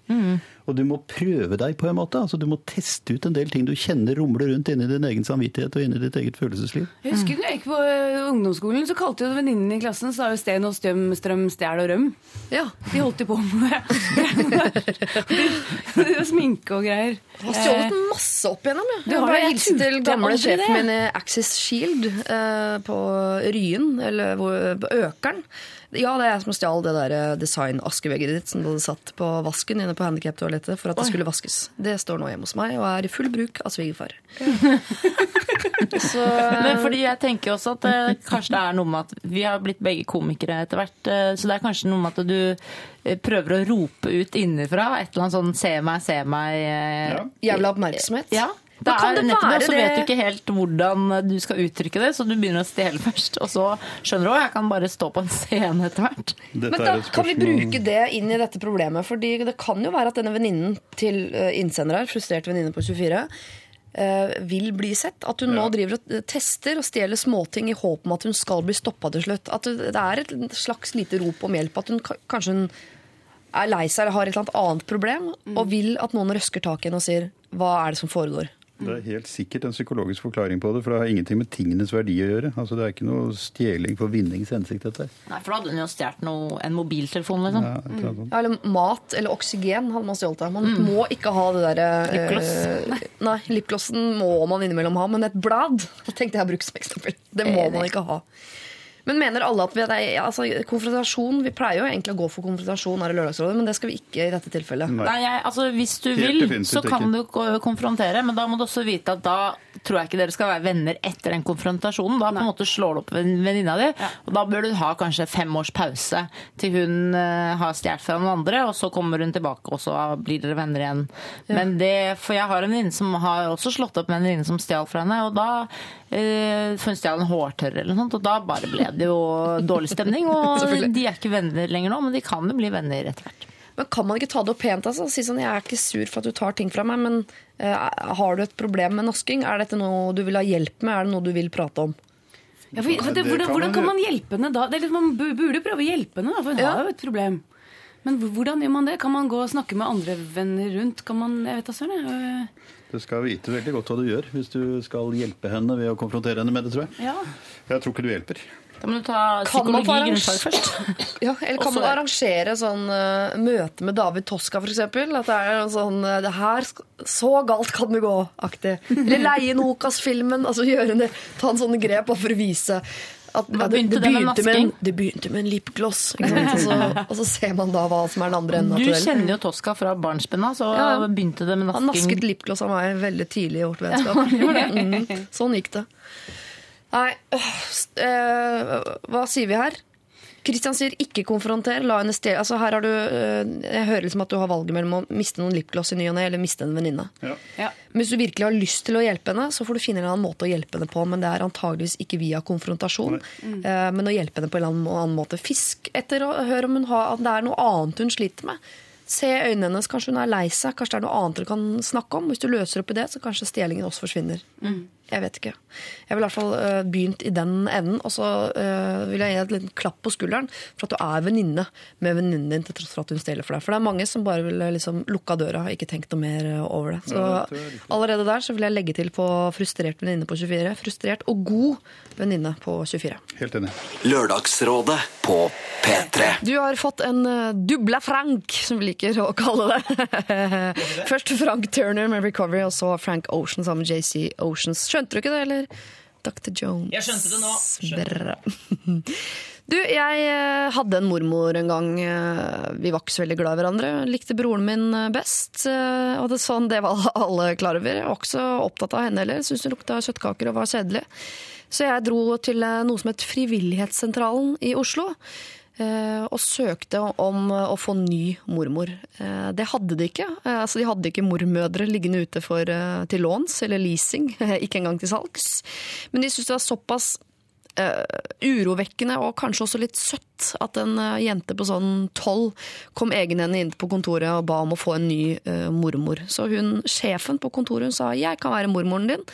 Og du må prøve deg på en måte. Altså, du må teste ut en del ting du kjenner rumler rundt inni din egen samvittighet og inni ditt eget følelsesliv. Jeg husker da jeg gikk på ungdomsskolen, så kalte jo venninnene i klassen sa jo sten og støm, strøm, stjel og røm. Ja. De holdt jo på med det. sminke og greier. Jeg har stjålet masse opp igjennom. Ja. Du Jeg har bare det, til gamle sjefen min i Axis Shield eh, på Ryen, eller på Økeren. Ja, det er jeg som stjal det der eh, design-askevegget ditt som du hadde satt på vasken inne på handikaptoalettet for at det skulle vaskes. Det står nå hjemme hos meg og er i full bruk av svigerfar. Så Men fordi jeg tenker også at eh, kanskje det er noe med at vi har blitt begge komikere etter hvert. eh, så det er kanskje noe med at du eh, prøver å rope ut innenfra et eller annet sånn 'se meg, se meg'. eh, Ja. jævla oppmerksomhet. Ja. Det kan er det nettopp det, være så vet du ikke helt hvordan du skal uttrykke det, så du begynner å stjele først. Og så skjønner du at jeg kan bare stå på en scene etter hvert. Men da kan vi bruke det inn i dette problemet. Fordi det kan jo være at denne venninnen til eh, innsender her, frustrert venninne på 24, eh, vil bli sett. At hun nå driver og eh, tester og stjeler småting i håp om at hun skal bli stoppa til slutt. At det det er et slags lite rop om hjelp. At hun kanskje hun er lei seg eller har et eller annet annet problem, og vil at noen røsker tak i henne og sier 'hva er det som foregår'? Det er helt sikkert en psykologisk forklaring på det, for det har ingenting med tingenes verdi å gjøre. Altså, det er ikke noe stjeling for vinnings hensikt, dette. Nei, for da hadde hun jo stjålet en mobiltelefon, liksom. Ja, sånt. Ja, eller mat eller oksygen hadde man stjålet av. Man må ikke ha det derre eh, Nei, lipglossen må man innimellom ha, men et blad det tenkte jeg å bruke som eksempel. Det må man ikke ha. Men mener alle at vi, er, altså, konfrontasjon Vi pleier jo egentlig å gå for konfrontasjon her i Lørdagsrådet, men det skal vi ikke i dette tilfellet. Nei. Nei, jeg, altså Hvis du Helt vil, så kan du konfrontere, men da må du også vite at da tror jeg ikke dere skal være venner etter den konfrontasjonen. Da på en måte slår du opp venninna di, og da bør du ha kanskje fem års pause til hun eh, har stjålet fra noen andre, og så kommer hun tilbake, og så blir dere venner igjen. Men det, For jeg har en venninne som har også slått opp med en venninne som stjal fra henne, og da eh, hun stjal en hårtørrer eller noe sånt, og da bare ble det jo dårlig stemning. Og de er ikke venner lenger nå, men de kan jo bli venner etter hvert. Men kan man ikke ta det opp pent? Altså? Si sånn, Jeg er ikke sur for at du tar ting fra meg, men uh, har du et problem med norsking? Er dette noe du vil ha hjelp med? Er det noe du vil prate om? Ja, for, for det, hvordan, kan hvordan man kan man hjelpe henne da? Det er litt, man burde jo prøve å hjelpe henne, da, for hun Ja. har jo et problem. Men hvordan gjør man det? Kan man gå og snakke med andre venner rundt? Kan man, jeg vet da søren. Du skal vite veldig godt hva du gjør hvis du skal hjelpe henne ved å konfrontere henne med det, tror jeg. Ja. Jeg tror ikke du hjelper. Da må du ta psykologi grunnfag først. Ja, eller kan man arrangere sånn uh, møte med David Toska, eksempel? At det er en sånn uh, det her, Så galt kan det gå-aktig. Eller leie Nokas-filmen. Altså gjøre det, ta en sånn grep bare for å vise at ja, det, det, begynte med en, det begynte med en lipgloss. Og, så, og så ser man da hva som er den andre enden Du kjenner jo Toska fra barnsbenna, så Ja. begynte det med nasking. Han nasket lipgloss av meg veldig tidlig i vårt vennskap. Mm, sånn gikk det. Nei, øh, øh, hva sier vi her? Kristian sier ikke konfronter, la henne stjele. Altså, her har du, øh, jeg hører liksom at du har valget mellom å miste noen lipgloss i ny og ne, eller miste en venninne. Ja. Ja. Hvis du virkelig har lyst til å hjelpe henne, så får du finne en annen måte å hjelpe henne på, men det er antageligvis ikke via konfrontasjon, eh, men å hjelpe henne på en eller annen måte. Fisk etter å høre om hun har, at det er noe annet hun sliter med. Se øynene hennes, kanskje hun er lei seg, kanskje det er noe annet dere kan snakke om. Hvis du løser opp i det, så kanskje stjelingen også forsvinner. Jeg vet ikke. Jeg ville i hvert fall uh, begynt i den enden, og så uh, vil jeg gi deg et liten klapp på skulderen for at du er venninne med venninnen din til tross for at hun stjeler for deg. For det er mange som bare ville liksom lukka døra og ikke tenkt noe mer over det. Så Ja, det er allerede der så vil jeg legge til på frustrert venninne på 24. Frustrert og god venninne på 24. Helt enig. Lørdagsrådet på P3. Du har fått en uh, dubla Frank, som vi liker å kalle det. Først Frank Turner med 'Recovery', og så Frank Ocean sammen med JC Oceans. Skjønte du ikke det, eller? Dr. Jones. Jeg skjønte det nå. Skjønte. Du, jeg eh, hadde en mormor en gang. eh, Vi var ikke så veldig glad i hverandre. Likte broren min eh, best. Og det, sånn, det var alle klar over. Jeg var ikke så opptatt av henne heller. Syntes hun lukta kjøttkaker og var kjedelig. Så jeg dro til noe som het Frivillighetssentralen i Oslo. Eh, Og søkte om å få ny mormor. Eh, Det hadde de ikke. Eh, Altså, de hadde ikke mormødre liggende ute for, til låns eller leasing. Ikke engang til salgs. Men de syntes det var såpass uh, urovekkende og kanskje også litt søtt at en jente på sånn tolv kom egenhendig inn på kontoret og ba om å få en ny uh, mormor. Så hun, sjefen på kontoret hun sa 'jeg kan være mormoren din'.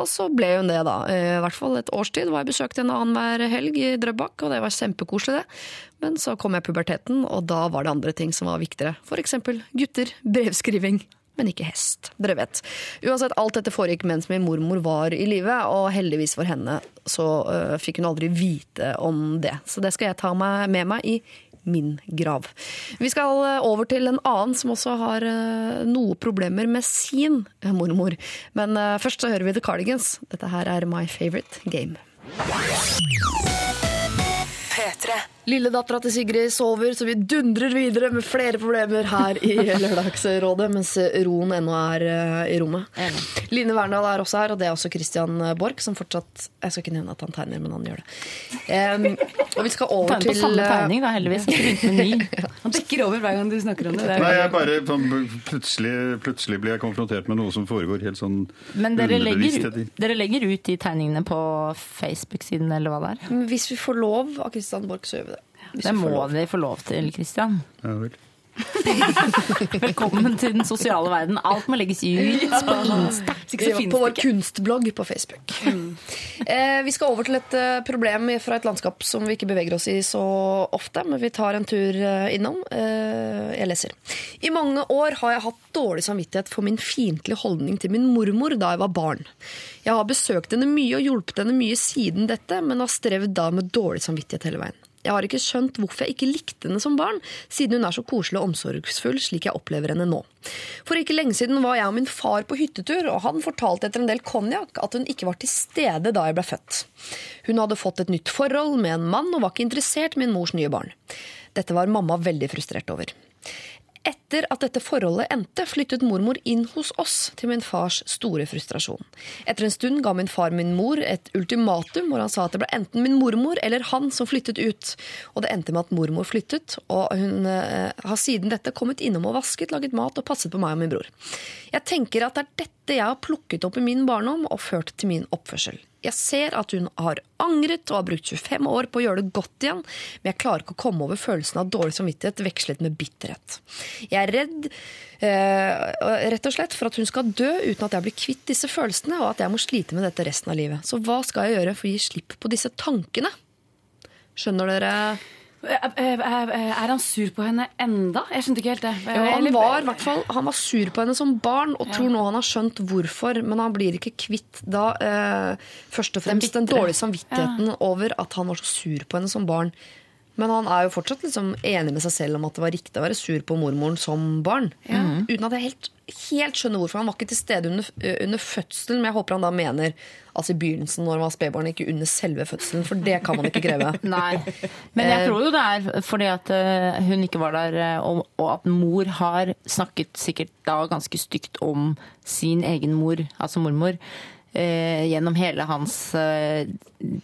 Og så ble hun det, da. Eh, I hvert fall et års tid var jeg besøkt henne annenhver helg i Drøbak, og det var kjempekoselig, det. Men så kom jeg puberteten, og da var det andre ting som var viktigere. For eksempel gutter, brevskriving. Men ikke hest. Dere vet. Uansett, alt dette foregikk mens min mormor var i live, og heldigvis for henne så uh, fikk hun aldri vite om det. Så det skal jeg ta meg med meg i min grav. Vi skal øh, over til en annen som også har øh, noe problemer med sin mormor. Men først så hører vi The Cardigans. Dette her er My Favorite Game. P3. Lilledattera til Sigrid sover, så vi dundrer videre med flere problemer her i Lørdagsrådet, mens roen ennå er eh, i rommet. Line Verndal er også her, og det er også Christian Borch, som fortsatt Jeg skal ikke nevne at han tegner, men han gjør det. Um, og vi skal over Tegner på samme eh, tegning, da, heldigvis. Han dekker over hver gang du snakker om det. det Nei, jeg bare sånn, plutselig, plutselig blir jeg konfrontert med noe som foregår helt sånn Men dere legger, dere legger ut de tegningene på Facebook-siden, eller hva det er? Hvis vi får lov av Christian Borch, så gjør vi det. Må de vi få lov til, Christian. Ja, vel. Velkommen til den sosiale verden. Alt må legges ut på Insta. På vår kunstblogg på Facebook. Eh, vi skal over til et eh, problem fra et landskap som vi ikke beveger oss i så ofte, men vi tar en tur eh, innom. Eh, jeg leser. I mange år har jeg hatt dårlig samvittighet for min fiendtlige holdning til min mormor da jeg var barn. Jeg har besøkt henne mye og hjulpet henne mye siden dette, men har strevd da med dårlig samvittighet hele veien. Jeg har ikke skjønt hvorfor jeg ikke likte henne som barn, siden hun er så koselig og omsorgsfull slik jeg opplever henne nå. For ikke lenge siden var jeg og min far på hyttetur, og han fortalte etter en del konjakk at hun ikke var til stede da jeg ble født. Hun hadde fått et nytt forhold med en mann og var ikke interessert i min mors nye barn. Dette var mamma veldig frustrert over. Etter at dette forholdet endte, flyttet mormor inn hos oss, til min fars store frustrasjon. Etter en stund ga min far min mor et ultimatum, hvor han sa at det ble enten min mormor eller han som flyttet ut. Og det endte med at mormor flyttet, og hun eh, har siden dette kommet innom og vasket, laget mat og passet på meg og min bror. Jeg tenker at det er dette jeg har plukket opp i min barndom og ført til min oppførsel. Jeg ser at hun har angret og har brukt 25 år på å gjøre det godt igjen, men jeg klarer ikke å komme over følelsen av dårlig samvittighet vekslet med bitterhet. Jeg er redd eh, rett og slett for at hun skal dø uten at jeg blir kvitt disse følelsene, og at jeg må slite med dette resten av livet. Så hva skal jeg gjøre for å gi slipp på disse tankene? Skjønner dere? Er, er, er han sur på henne enda? Jeg skjønte ikke helt det. Ja, han, var, hvert fall, han var sur på henne som barn, og tror nå han har skjønt hvorfor. Men han blir ikke kvitt da eh, først og fremst den, den dårlige samvittigheten over at han var så sur på henne som barn. Men han er jo fortsatt liksom enig med seg selv om at det var riktig å være sur på mormoren som barn. Uten at jeg helt, helt skjønner hvorfor. Han var ikke til stede under, under fødselen, men jeg håper han da mener altså i begynnelsen når han var spedbarn, ikke under selve fødselen, for det kan man ikke kreve. Nei. Men jeg tror jo det er fordi at eh, hun ikke var der, eh, og, og at mor har snakket sikkert da ganske stygt om sin egen mor, altså mormor. Eh, gjennom hele hans eh,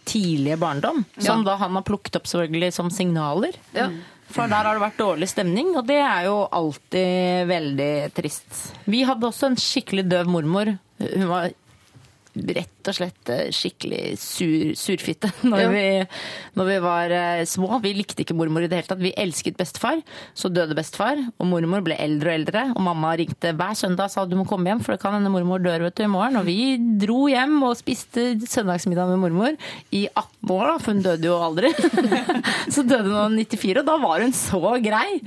tidlige barndom. Som da han har plukket opp selvfølgelig som signaler. Ja. For der har det vært dårlig stemning, og det er jo alltid veldig trist. Vi hadde også en skikkelig døv mormor. Hun var rett og slett eh, skikkelig sur, surfitte når, Ja. vi, når vi var eh, små. Vi likte ikke mormor i det hele tatt. Vi elsket bestefar. Så døde bestefar, og mormor ble eldre og eldre. Og mamma ringte hver søndag og sa du må komme hjem, for det kan hende mormor dør vet du, i morgen. Og vi dro hjem og spiste søndagsmiddag med mormor i 18 år, da, for hun døde jo aldri. så døde hun i 94, og da var hun så grei.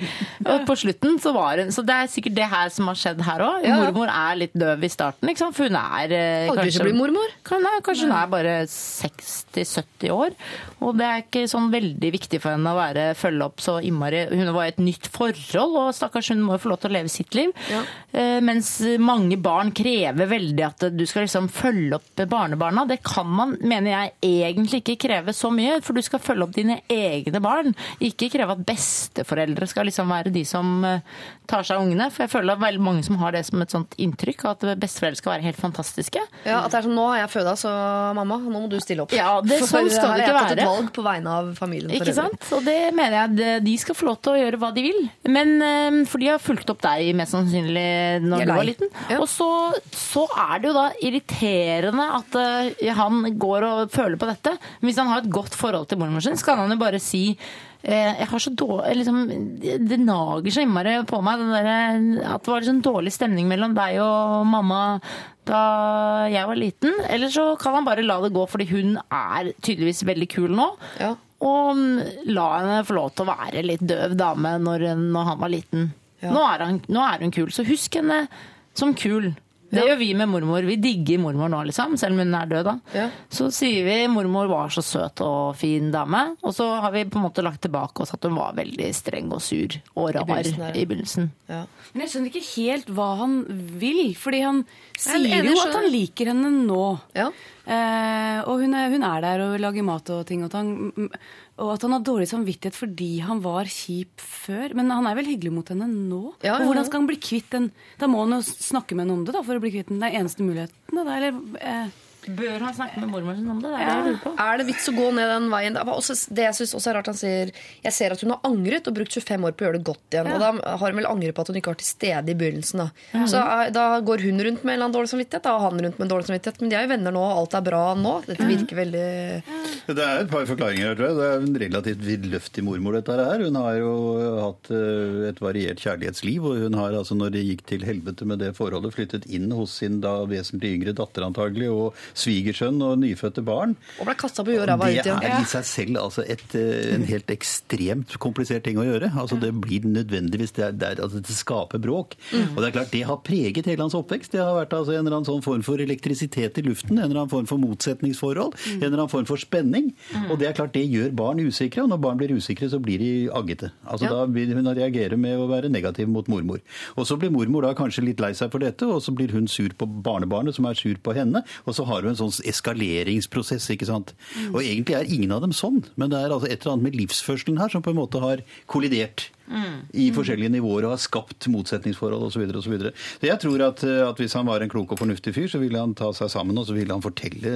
Og på slutten så var hun Så det er sikkert det her som har skjedd her òg. Mormor er litt døv i starten, ikke sant? for hun er eh, bli mormor. kanskje hun er bare 60-70 år. Og det er ikke sånn veldig viktig for henne å være, følge opp så innmari Hun var i et nytt forhold, og stakkars hun må jo få lov til å leve sitt liv. Ja. Eh, mens mange barn krever veldig at du skal liksom følge opp barnebarna. Det kan man, mener jeg, egentlig ikke kreve så mye, for du skal følge opp dine egne barn. Ikke kreve at besteforeldre skal liksom være de som eh, tar seg av ungene. For jeg føler det er veldig mange som har det som et sånt inntrykk, at besteforeldre skal være helt fantastiske. Ja, at det er sånn, Nå har jeg føda, så mamma, nå må du stille opp. Ja, det- er sånn skal her det ikke være. jeg har tatt et valg på vegne av familien. for Ikke sant? Og det mener jeg de- skal få lov til å gjøre hva de vil. Men eh, For de har fulgt opp deg mest sannsynlig når du var liten. Ja. Og så, så er det jo da irriterende at eh, han går og føler på dette. Men hvis han har et godt forhold til mormoren sin, så kan han jo bare si jeg har så dårlig, liksom, det nager så innmari på meg den der, at det var liksom dårlig stemning mellom deg og mamma da jeg var liten. Eller så kan han bare la det gå, fordi hun er tydeligvis veldig kul nå. Ja. Og mm, la henne få lov til å være litt døv dame når, når han var liten. Ja. Nå, er han, nå er hun kul, så husk henne som kul. Det gjør vi med mormor. Vi digger mormor nå, liksom, selv om hun er død. da. Ja. Så sier vi mormor var så søt og fin dame, og så har vi på en måte lagt tilbake oss at hun var veldig streng og sur og rar begynnelsen der, ja. i begynnelsen. Ja. Men jeg skjønner ikke helt hva han vil, fordi han er sier jo at han liker henne nå. Ja. Eh, og hun er, hun er der og lager mat og ting og tang. Og at han har dårlig samvittighet fordi han var kjip før. Men han er vel hyggelig mot henne nå? Ja, ja, Og hvordan skal han bli kvitt den? Da må han jo snakke med henne om det da, for å bli kvitt den. Det er eneste muligheten. Da, eller, eh, Bør han snakke med mormoren sin om det? Det er det jeg lurer på. Er det vits å gå ned den veien? Det, også, det jeg synes også er rart han sier Jeg ser at hun har angret og brukt 25 år på å gjøre det godt igjen. Og da har hun vel angret på at hun ikke var til stede i begynnelsen. Da. Så eh, da går hun rundt med en eller annen dårlig samvittighet, da, og han rundt med en dårlig samvittighet. Men de er jo venner nå, og alt er bra nå. Dette virker veldig Det er et par forklaringer her, tror jeg. Det er en relativt vidløftig mormor, dette her. Hun har jo hatt eh, et variert kjærlighetsliv, og hun har altså, når det gikk til helvete med det forholdet, flyttet inn hos sin da vesentlig yngre datter antagelig, og svigersønn og nyfødte barn. Og ble kasta på jorda Det er i seg selv altså et, eh, en helt ekstremt komplisert ting å gjøre. Altså Det blir nødvendigvis det, er, det, er, altså det skaper bråk. Mm. Og det er klart det har preget hele hans oppvekst. Det har vært altså en eller annen sånn form for elektrisitet i luften, en eller annen form for motsetningsforhold, Mm. en eller annen form for spenning. Og det er klart det gjør barn usikre, og når barn blir usikre, så blir de aggete. Altså Ja. Da vil hun reagere med å være negativ mot mormor. Og så blir mormor da kanskje litt lei seg for dette, og så blir hun sur på barnebarnet, som er sur på henne, og så har hun en sånn eskaleringsprosess, ikke sant. Og egentlig er ingen av dem sånn, men det er altså et eller annet med livsførselen her som på en måte har kollidert. I forskjellige nivåer og har skapt motsetningsforhold osv. Så, videre, og så, videre. så jeg tror at, eh, at hvis han var en klok og fornuftig fyr, så ville han ta seg sammen og så ville han fortelle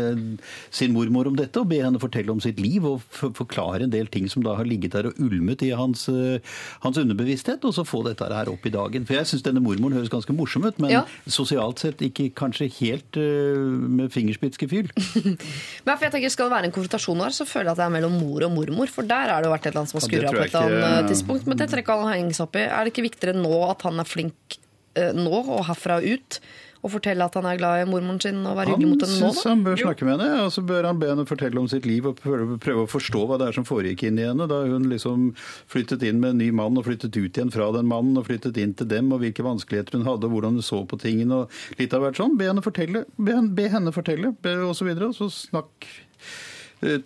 sin mormor om dette og be henne fortelle om sitt liv og forklare en del ting som da har ligget der og ulmet i hans, eh, hans underbevissthet, og så få dette her opp i dagen. For jeg syns denne mormoren høres ganske morsom ut, men Ja. sosialt sett ikke kanskje helt uh, med fingerspitzgefühl. Men for jeg tenker, Skal det være en konfrontasjon her, så føler jeg at det er mellom mor og mormor. For der har det jo vært et eller annet som har skurra på et eller annet tidspunkt. Men det trenger ikke han henge seg opp i. Er det ikke viktigere nå at han er flink eh, nå og herfra og ut? Og fortelle at han er glad i mormoren sin og være hyggelig mot henne nå? syns da? han bør snakke med henne, og så bør han be henne fortelle om sitt liv og prøve, å forstå hva det er som foregikk inni henne da hun liksom flyttet inn med en ny mann og flyttet ut igjen fra den mannen og flyttet inn til dem, og hvilke vanskeligheter hun hadde og hvordan hun så på tingene og litt av hvert sånn. Be henne fortelle, be, henne- be henne fortelle, be, og så videre, og så snakk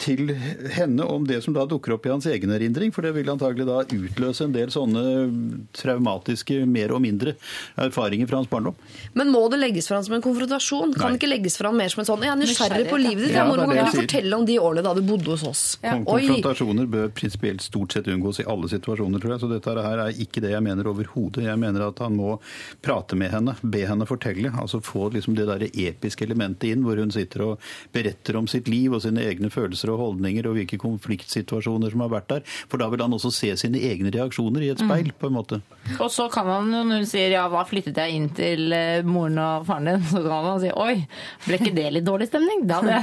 til henne om det som da dukker opp i hans egen erindring, for det vil antagelig da utløse en del sånne traumatiske, mer og mindre erfaringer fra hans barndom. Men må det legges fram som en konfrontasjon? Kan det ikke legges fram mer som en sånn Jeg er nysgjerrig på livet ditt. Ja, Ja, er kan du fortelle om de årene da du bodde hos oss? Oi! Konfrontasjoner bør prinsipielt stort sett unngås i alle situasjoner, tror jeg. Så dette her er ikke det jeg mener overhodet. Jeg mener at han må prate med henne, be henne fortelle. Altså få liksom det der episke elementet inn, hvor hun sitter og beretter om sitt liv og sine egne følelser og holdninger og hvilke konfliktsituasjoner som har vært der. For da vil han også se sine egne reaksjoner i et speil, på en måte. Og så kan han, jo, når hun sier ja, hva flyttet jeg inn til eh, moren og faren din, så kan han si oi, ble ikke det litt dårlig stemning? Da Ja,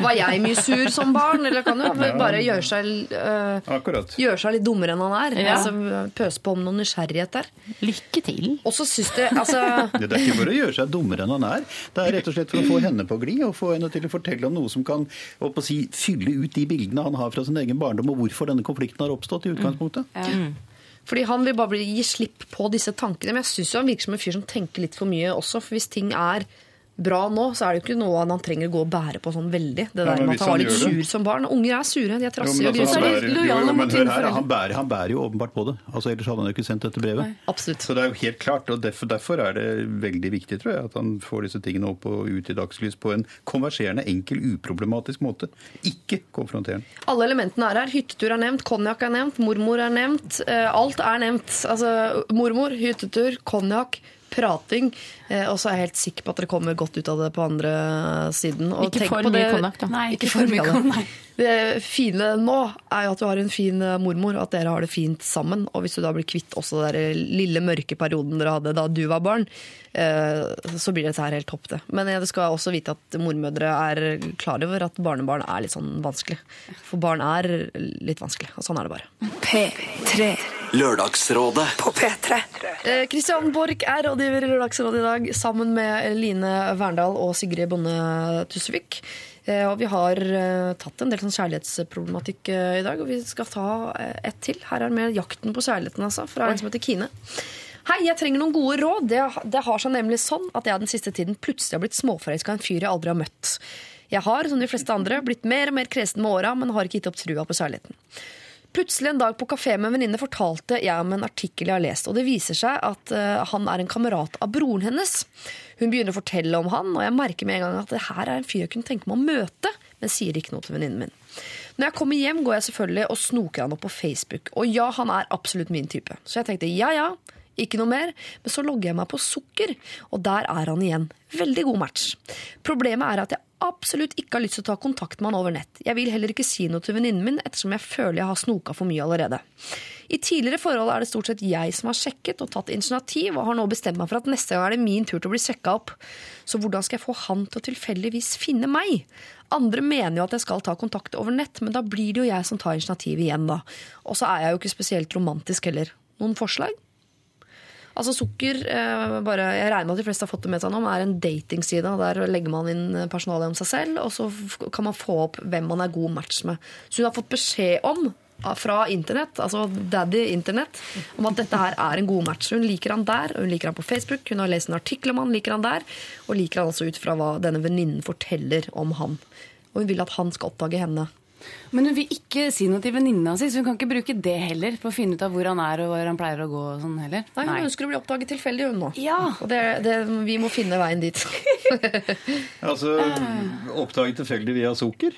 var jeg mye sur som barn? Eller kan jo bare gjøre seg, øh, gjøre seg litt dummere enn han er? Ja. Altså, pøse på om noe nysgjerrighet der. Lykke til. Og så syns det altså, Det er ikke for å gjøre seg dummere enn han er. Det er rett og slett for å få henne på glid, og få henne til å fortelle om noe som kan å si, fylle ut de bildene han har fra sin egen barndom, og hvorfor denne konflikten har oppstått i utgangspunktet. Fordi han vil bare gi slipp på disse tankene. Men jeg syns han virker som en fyr som tenker litt for mye også. For hvis ting er bra nå, så er det jo ikke noe han trenger å gå og bære på sånn veldig. Det der med at han var litt sur det- som barn. Unger er sure, de er trassige og altså, lojale mot sine foreldre. han, bærer, han bærer jo åpenbart på det. Altså, ellers hadde han jo ikke sendt dette brevet. Absolutt. Så det er jo helt klart, og derfor, derfor er det veldig viktig tror jeg, at han får disse tingene opp og ut i dagslys på en konverserende, enkel, uproblematisk måte. Ikke konfronterende. Alle elementene er her. Hyttetur er nevnt, konjakk er nevnt, mormor er nevnt. eh, Alt er nevnt. Altså mormor, hyttetur, konjakk, prating. Eh, og så er jeg helt sikker på at dere kommer godt ut av det på andre siden. Og Ikke for på mye det- konjakk, da. Nei, Ikke for mye av det. Fine nå er jo at du har en fin eh, mormor, og at dere har det fint sammen. Og hvis du da blir kvitt også den lille mørke perioden dere hadde da du var barn, eh, så blir dette her helt topp, det. Men eh, du skal også vite at mormødre er klar over at barnebarn er litt sånn vanskelig. For barn er litt vanskelig, og sånn er det bare. P3 Lørdagsrådet på P3. Eh, Kristian Borch er rådgiver i Lørdagsrådet i dag, sammen med Line Verndal og Sigrid Bonde Tusvik. Eh, Og vi har eh, tatt en del sånn kjærlighetsproblematikk eh, i dag, og vi skal ta ett til. Her er det med 'Jakten på kjærligheten', altså, fra en som heter Kine. Hei, jeg trenger noen gode råd. Det, det har seg nemlig sånn at jeg den siste tiden plutselig har blitt småforelska i en fyr jeg aldri har møtt. Jeg har, som de fleste andre, blitt mer og mer kresen med åra, men har ikke gitt opp trua på kjærligheten. Plutselig en dag på kafé med en venninne fortalte jeg om en artikkel jeg har lest, og det viser seg at uh, han er en kamerat av broren hennes. Hun begynner å fortelle om han, og jeg merker med en gang at det her er en fyr jeg kunne tenke meg å møte, men sier ikke noe til venninnen min. Når jeg kommer hjem, går jeg selvfølgelig og snoker han opp på Facebook. Og ja, han er absolutt min type. Så jeg tenkte ja, ja, ikke noe mer. Men så logger jeg meg på Sukker, og der er han igjen. Veldig god match. Problemet er at jeg absolutt ikke har lyst til å ta kontakt med han over nett. Jeg vil heller ikke si noe til venninnen min, ettersom jeg føler jeg har snoka for mye allerede. I tidligere forhold er det stort sett jeg som har sjekket og tatt initiativ, og har nå bestemt meg for at neste gang er det min tur til å bli sjekka opp. Så hvordan skal jeg få han til å tilfeldigvis finne meg? Andre mener jo at jeg skal ta kontakt over nett, men da blir det jo jeg som tar initiativ igjen, da. Og så er jeg jo ikke spesielt romantisk heller. Noen forslag? Altså Sukker, eh, bare, jeg regner med at de fleste har fått det med seg nå, er en datingside. Der legger man inn personalet om seg selv, og så kan man få opp hvem man er god match med. Så hun har fått beskjed om fra internett, altså daddy internett, om at dette her er en god match. Hun liker han der, og hun liker han på Facebook. Hun har lest en artikkel om han, liker han der, og liker han altså ut fra hva denne venninnen forteller om han. Og hun vil at han skal oppdage henne. Men hun vil ikke si noe til venninna si, så hun kan ikke bruke det heller på å finne ut av hvor han er og hvor han pleier å gå. og sånn heller. Nei, Hun ønsker å bli oppdaget tilfeldig, hun nå. Ja. Og det, det, vi må finne veien dit. Altså, Oppdaget tilfeldig via sukker?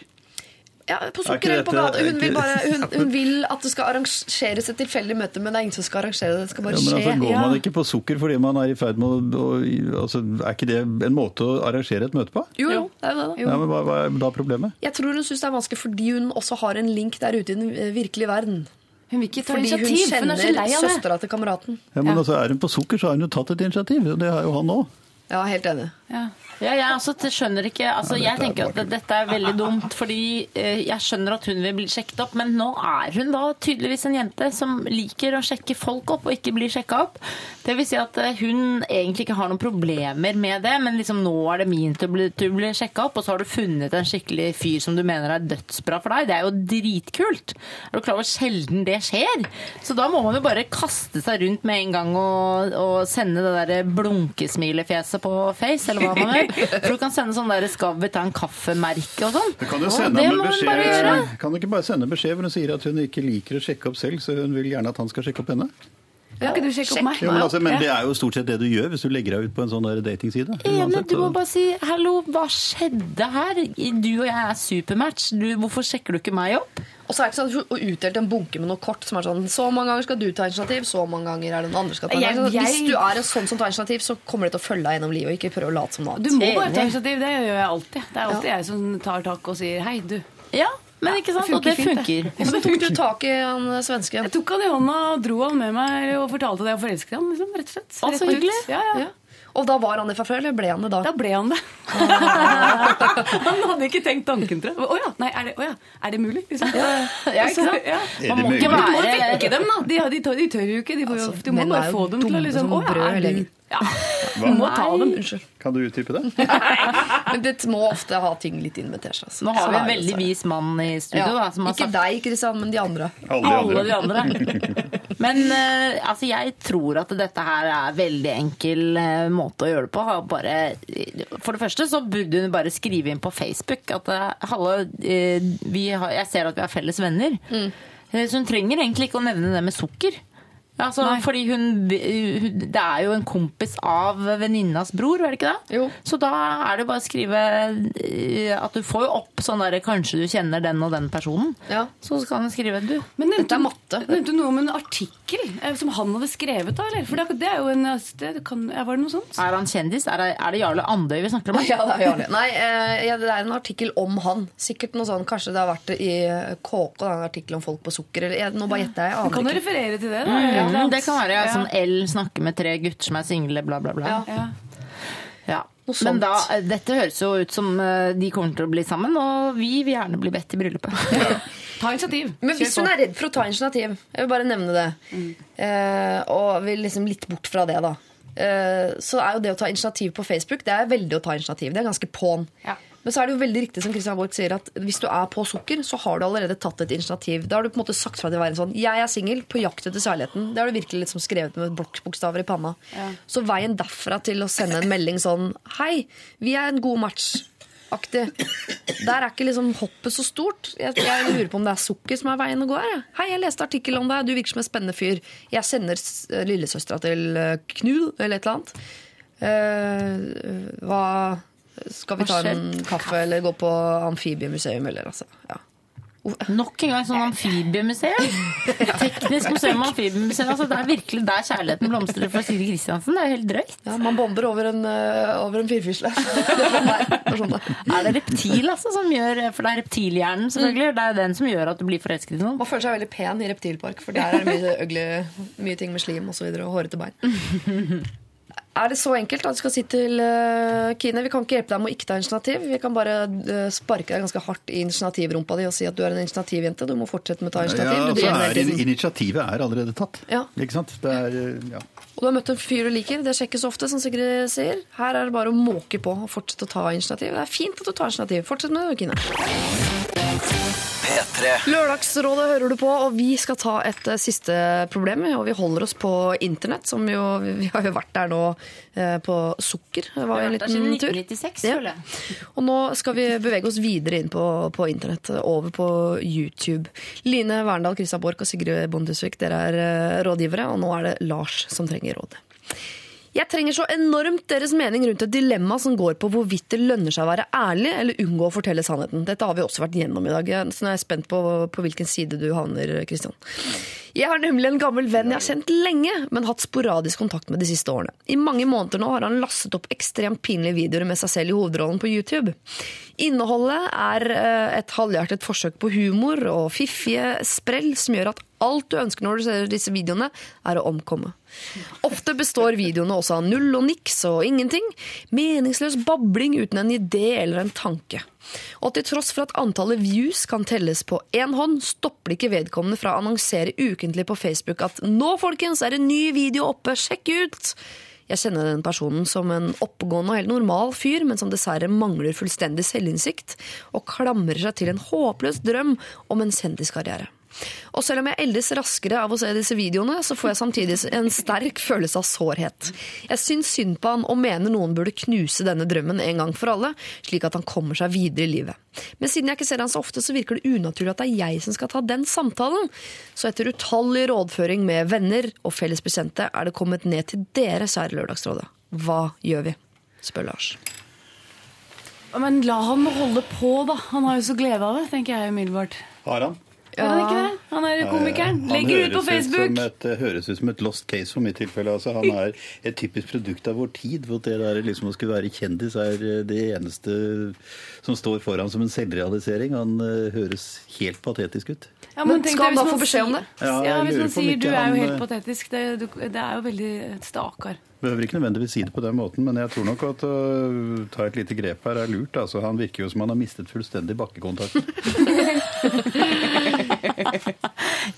Ja, på Er sukker eller på gata. Hun vil, bare, hun, hun vil at det skal arrangeres et tilfeldig møte, men det er ingen som skal arrangere det. Det skal bare Ja, men skje. altså, Går man ikke på sukker fordi man er i ferd med å, å altså, Er ikke det en måte å arrangere et møte på? Jo, jo, det er jo det. da. Ja, men Hva, hva er da problemet? Jeg tror hun syns det er vanskelig fordi hun også har en link der ute i den eh, virkelige verden. Hun vil ikke ta Fordi hun initiativ, for hun er så lei kjenner av det. søstera til kameraten. Ja, men altså, Er hun på sukker, så har hun jo tatt et initiativ. og Det har jo han òg. Ja, helt enig. Ja. Ja, jeg også skjønner ikke altså, Ja, Jeg er tenker at dette er veldig dumt, fordi eh, jeg skjønner at hun vil bli sjekket opp, men nå er hun da tydeligvis en jente som liker å sjekke folk opp og ikke bli sjekka opp. Det vil si at eh, hun egentlig ikke har noen problemer med det, men liksom nå er det min til å bli, til å bli sjekka opp, og så har du funnet en skikkelig fyr som du mener er dødsbra for deg. Det er jo dritkult. Er du klar over hvor sjelden det skjer? Så da må man jo bare kaste seg rundt med en gang og, og sende det derre blunkesmilefjeset på Face, eller hva man gjør. For du kan sende sånn der 'skal vi ta en kaffe'-merke og sånn. Du kan jo sende det ham en bare beskjed. gjøre. Kan du ikke bare sende beskjed hvor hun sier at hun ikke liker å sjekke opp selv, så hun vil gjerne at han skal sjekke opp henne? Kan ikke du sjekke opp meg? Jo, men, altså, men det er jo stort sett det du gjør hvis du legger deg ut på en sånn datingside. Enig, du må bare si 'hallo, hva skjedde her'? Du og jeg er supermatch. Du, hvorfor sjekker du ikke meg opp? Og så er det ikke sånn at utdelt en bunke med noe kort som er sånn Så mange ganger skal du ta initiativ, så mange ganger er det noen andre skal ta Jeg- initiativ. jeg- Hvis du er en sånn som tar initiativ, så kommer det til å følge deg gjennom livet, og ikke prøve å late som noe annet. Du må bare ta initiativ. Det gjør jeg alltid. Det er alltid jeg som tar tak og sier hei, du. Ja, men ikke sant? Og det funker. Og så tok du tak i han svensken. Jeg tok han i hånda og dro han med meg og fortalte at jeg forelsket ham. liksom, rett og slett. Rett og hyggelig. Ja, ja. Ja. Og da var han det fra før, eller ble han det da? Da ble han det. han hadde ikke tenkt tanken, tror jeg. Å ja, nei, er det, å ja, er det mulig? Liksom. Ja, ikke sant? Ja. Man må ikke være... du må vekke dem, da. De, de, tør, de tør jo ikke. De, får Altså, du må bare få dem til å liksom Å ja, er du ja. Hva? Du må ta dem. Unnskyld. Kan du utdype det? Men det må ofte ha ting litt inn med. Altså. Nå har vi en veldig vis mann i studio ja. da, som har Ikke sagt deg, Kristian, men de andre. Alle alle de de andre. Men eh, altså, jeg tror at dette her er veldig enkel eh, måte å gjøre det på. Bare, for det første så burde hun bare skrive inn på Facebook at eh, hallo, vi har, jeg ser at vi har felles venner. Eh, Så hun trenger egentlig ikke å nevne det med sukker. Altså, fordi hun, hun Det er jo en kompis av venninnas bror, er det ikke det? Jo. Så da er det bare å skrive eh, at du får jo opp sånn derre Kanskje du kjenner den og den personen. Ja. Så kan du skrive du. Men nevnte, Dette er matte. nevnte du noe om en artikkel eh, som han hadde skrevet, da? eller? For det, det er jo en det kan, Var det noe sånt? Er han kjendis? Er det, er det Jarle Andøy vi snakker om? Ja, det er Jarle. Nei, eh, ja, det er en artikkel om han. Sikkert noe sånn, Kanskje det har vært i KK, en artikkel om folk på sukker. Eller, jeg, nå bare gjetter jeg. jeg. Kan du referere til det? da? Mm, det kan være ja, Ja. sånn L snakker med tre gutter som er single, bla, bla, bla. Ja. Ja. sånt. Men da, eh, dette høres jo ut som eh, de kommer til å bli sammen, og vi vil gjerne bli bedt i bryllupet. Ta initiativ. Men hvis hun er redd for å ta initiativ, jeg vil bare nevne det, eh, og vil liksom litt bort fra det, da. Eh, så er jo det å ta initiativ på Facebook Det er veldig å ta initiativ. Det er ganske på'n. Ja. Men så er det jo veldig riktig som Christian Borch sier, at hvis du er på sukker, så har du allerede tatt et initiativ. Da har du på en måte sagt fra til verden sånn Jeg er singel, på jakt etter særligheten. Det har du virkelig liksom skrevet med blokkbokstaver i panna. Så veien derfra til å sende en melding sånn Hei, vi er en god match. Aktig. Der er ikke liksom hoppet så stort. Jeg, jeg lurer på om det er sukker som er veien å gå her. Hei, jeg leste artikkel om deg, du virker som en spennende fyr. Jeg sender s- lillesøstera til eh, Knut, eller et eller annet. Uh, hva Skal vi ta en kaffe eller gå på amfibiemuseum, eller altså. Ja. Nok en gang sånn amfibiemuseum. Teknisk museum og amfibiemuseum. Altså, det er virkelig der kjærligheten blomstrer for Siri Kristiansen. Det er jo helt drøyt. ja, man bomber over en, eh, over en firfisle. Det er sånn er. Det sånn det er. Det reptil, altså, som gjør For det er reptilhjernen, selvfølgelig. Det er den som gjør at du blir forelsket i noen. Man føler seg veldig pen i reptilpark, for der er det mye, ugly, mye ting med slim og så videre, og hårete bein. Er det så enkelt at du skal si til eh, Kine vi kan ikke hjelpe deg med å ikke ta initiativ? Vi kan bare eh, sparke deg ganske hardt i initiativrumpa di og si at du er en initiativjente. Du må fortsette med å ta initiativ. Ja, altså, er, initiativet er allerede tatt. Ja. Ikke sant? Det er, ja. Og du har møtt en fyr du liker. Det sjekkes ofte, som Sigrid sier. Her er det bare å måke på og fortsette å ta initiativ. Det er fint at du tar initiativ. Fortsett med det, Kine. P3 Lørdagsrådet hører du på, og vi skal ta et eh, siste problem. Og vi holder oss på internett, som jo Vi har jo vært der nå eh, på sukker. Det var jo en liten tur. 1996, Ja. Og nå skal vi bevege oss videre inn på, på internett, over på YouTube. Line Verndal, Christian Borch og Sigrid Bondesvik, dere er eh, rådgivere, og nå er det Lars som trenger råd. Jeg trenger så enormt deres mening rundt et dilemma som går på hvorvidt det lønner seg å være ærlig eller unngå å fortelle sannheten. Dette har vi også vært gjennom i dag, så nå er jeg spent på, på hvilken side du havner, Kristian. Jeg har nemlig en gammel venn jeg har kjent lenge, men hatt sporadisk kontakt med de siste årene. I mange måneder nå har han lastet opp ekstremt pinlige videoer med seg selv i hovedrollen på YouTube. Innholdet er eh, et halvhjertet forsøk på humor og fiffige sprell som gjør at alt du ønsker når du ser disse videoene, er å omkomme. Ofte består videoene også av null og niks og ingenting. Meningsløs babling uten en idé eller en tanke. Og til tross for at antallet views kan telles på én hånd, stopper ikke vedkommende fra å annonsere ukentlig på Facebook at 'nå, folkens, er en ny video oppe, sjekk ut'! Jeg kjenner den personen som en oppegående og helt normal fyr, men som dessverre mangler fullstendig selvinnsikt og klamrer seg til en håpløs drøm om en kjendiskarriere. Og selv om jeg eldes raskere av å se disse videoene, så får jeg samtidig en sterk følelse av sårhet. Jeg syns synd på han og mener noen burde knuse denne drømmen en gang for alle, slik at han kommer seg videre i livet. Men siden jeg ikke ser han så ofte, så virker det unaturlig at det er jeg som skal ta den samtalen. Så etter utallig rådføring med venner og felles bekjente er det kommet ned til dere, kjære Lørdagsrådet. Hva gjør vi? spør Lars. Men la han holde på, da. Han har jo så glede av det, tenker jeg umiddelbart. Har han? Gjør han ikke det? Han er komikeren. Legger ut på Facebook. Som et, eh, høres ut som et lost case for mitt tilfelle. Altså, han er et typisk produkt av vår tid. hvor Det der liksom å skulle være kjendis er eh, det eneste som står foran som en selvrealisering. Han eh, høres helt patetisk ut. Ja, Men tenk skal han da få beskjed om det? Ja, Ja, Hvis man sier du er jo helt patetisk, det, du- det er jo veldig stakkar. Behøver ikke nødvendigvis si det på den måten, men jeg tror nok at å ta et lite grep her er lurt. Altså, han virker jo som han har mistet fullstendig bakkekontakten.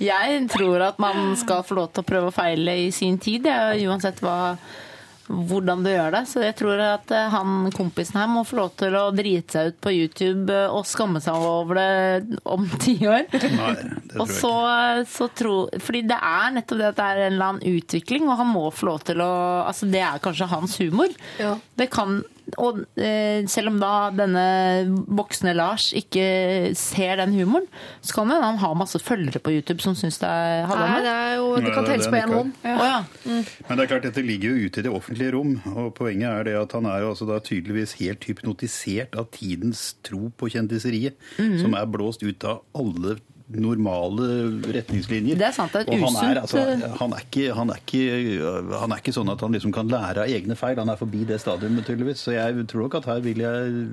Jeg tror at man skal få lov til å prøve og feile i sin tid, ja, uansett hva, hvordan du gjør det. Så jeg tror at eh, han kompisen her må få lov til å drite seg ut på YouTube eh, og skamme seg over det om ti år. Nei, det tror Og jeg så, ikke. så tro, fordi det er nettopp det at det er en eller annen utvikling, og han må få lov til å Altså, det er kanskje hans humor. Ja. Det kan Og eh, selv om da denne voksne Lars ikke ser den humoren, så kan han ha masse følgere på YouTube som syns det er Nei, det er jo Det kan er telles på én hånd. Ja. Oh, ja. Men det er klart, dette ligger jo ute i det offentlige rom, og poenget er det at han er jo altså da tydeligvis helt hypnotisert av tidens tro på kjendiseriet, som er blåst ut av alle normale retningslinjer. Det er sant, det er han er, altså, eh, han, er ikke, han, er ikke, han er ikke sånn at han liksom kan lære av egne feil. Han er forbi det stadiumet, tydeligvis. Så jeg tror nok at her vil jeg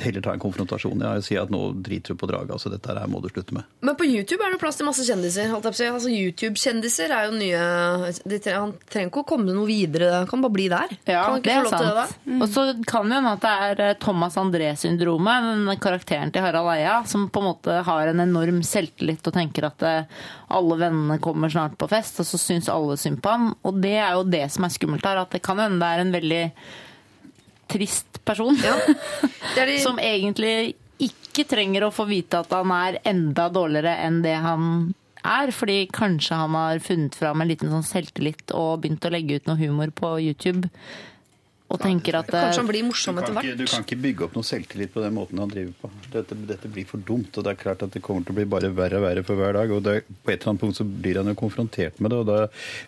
heller ta en konfrontasjon ja, og si at nå driter du på draget. Altså, dette her må du slutte med. Men på YouTube er det plass til masse kjendiser. Altså, YouTube-kjendiser er jo nye de, tre- Han trenger ikke å komme noe videre. Han kan bare bli der. Ja, det er sant. det, sant. Og så kan det hende at det er eh, Thomas André-syndromet, den karakteren til Harald Eia, som på en måte har en enorm selvtillit og tenker at eh, alle vennene kommer snart på fest, og så syns alle synd på ham. Og det er jo det som er skummelt her, at det kan hende det er en veldig trist person. Det er de, som egentlig ikke trenger å få vite at han er enda dårligere enn det han er, fordi kanskje han har funnet fram en liten sånn selvtillit og begynt å legge ut noe humor på YouTube. Og tenker at eh, kanskje han blir morsom etter hvert. du kan ikke bygge opp noe selvtillit på den måten han driver på. Dette, dette blir for dumt, og det er klart at det kommer til å bli bare verre og verre for hver dag. og det, På et eller annet punkt så blir han jo konfrontert med det, og da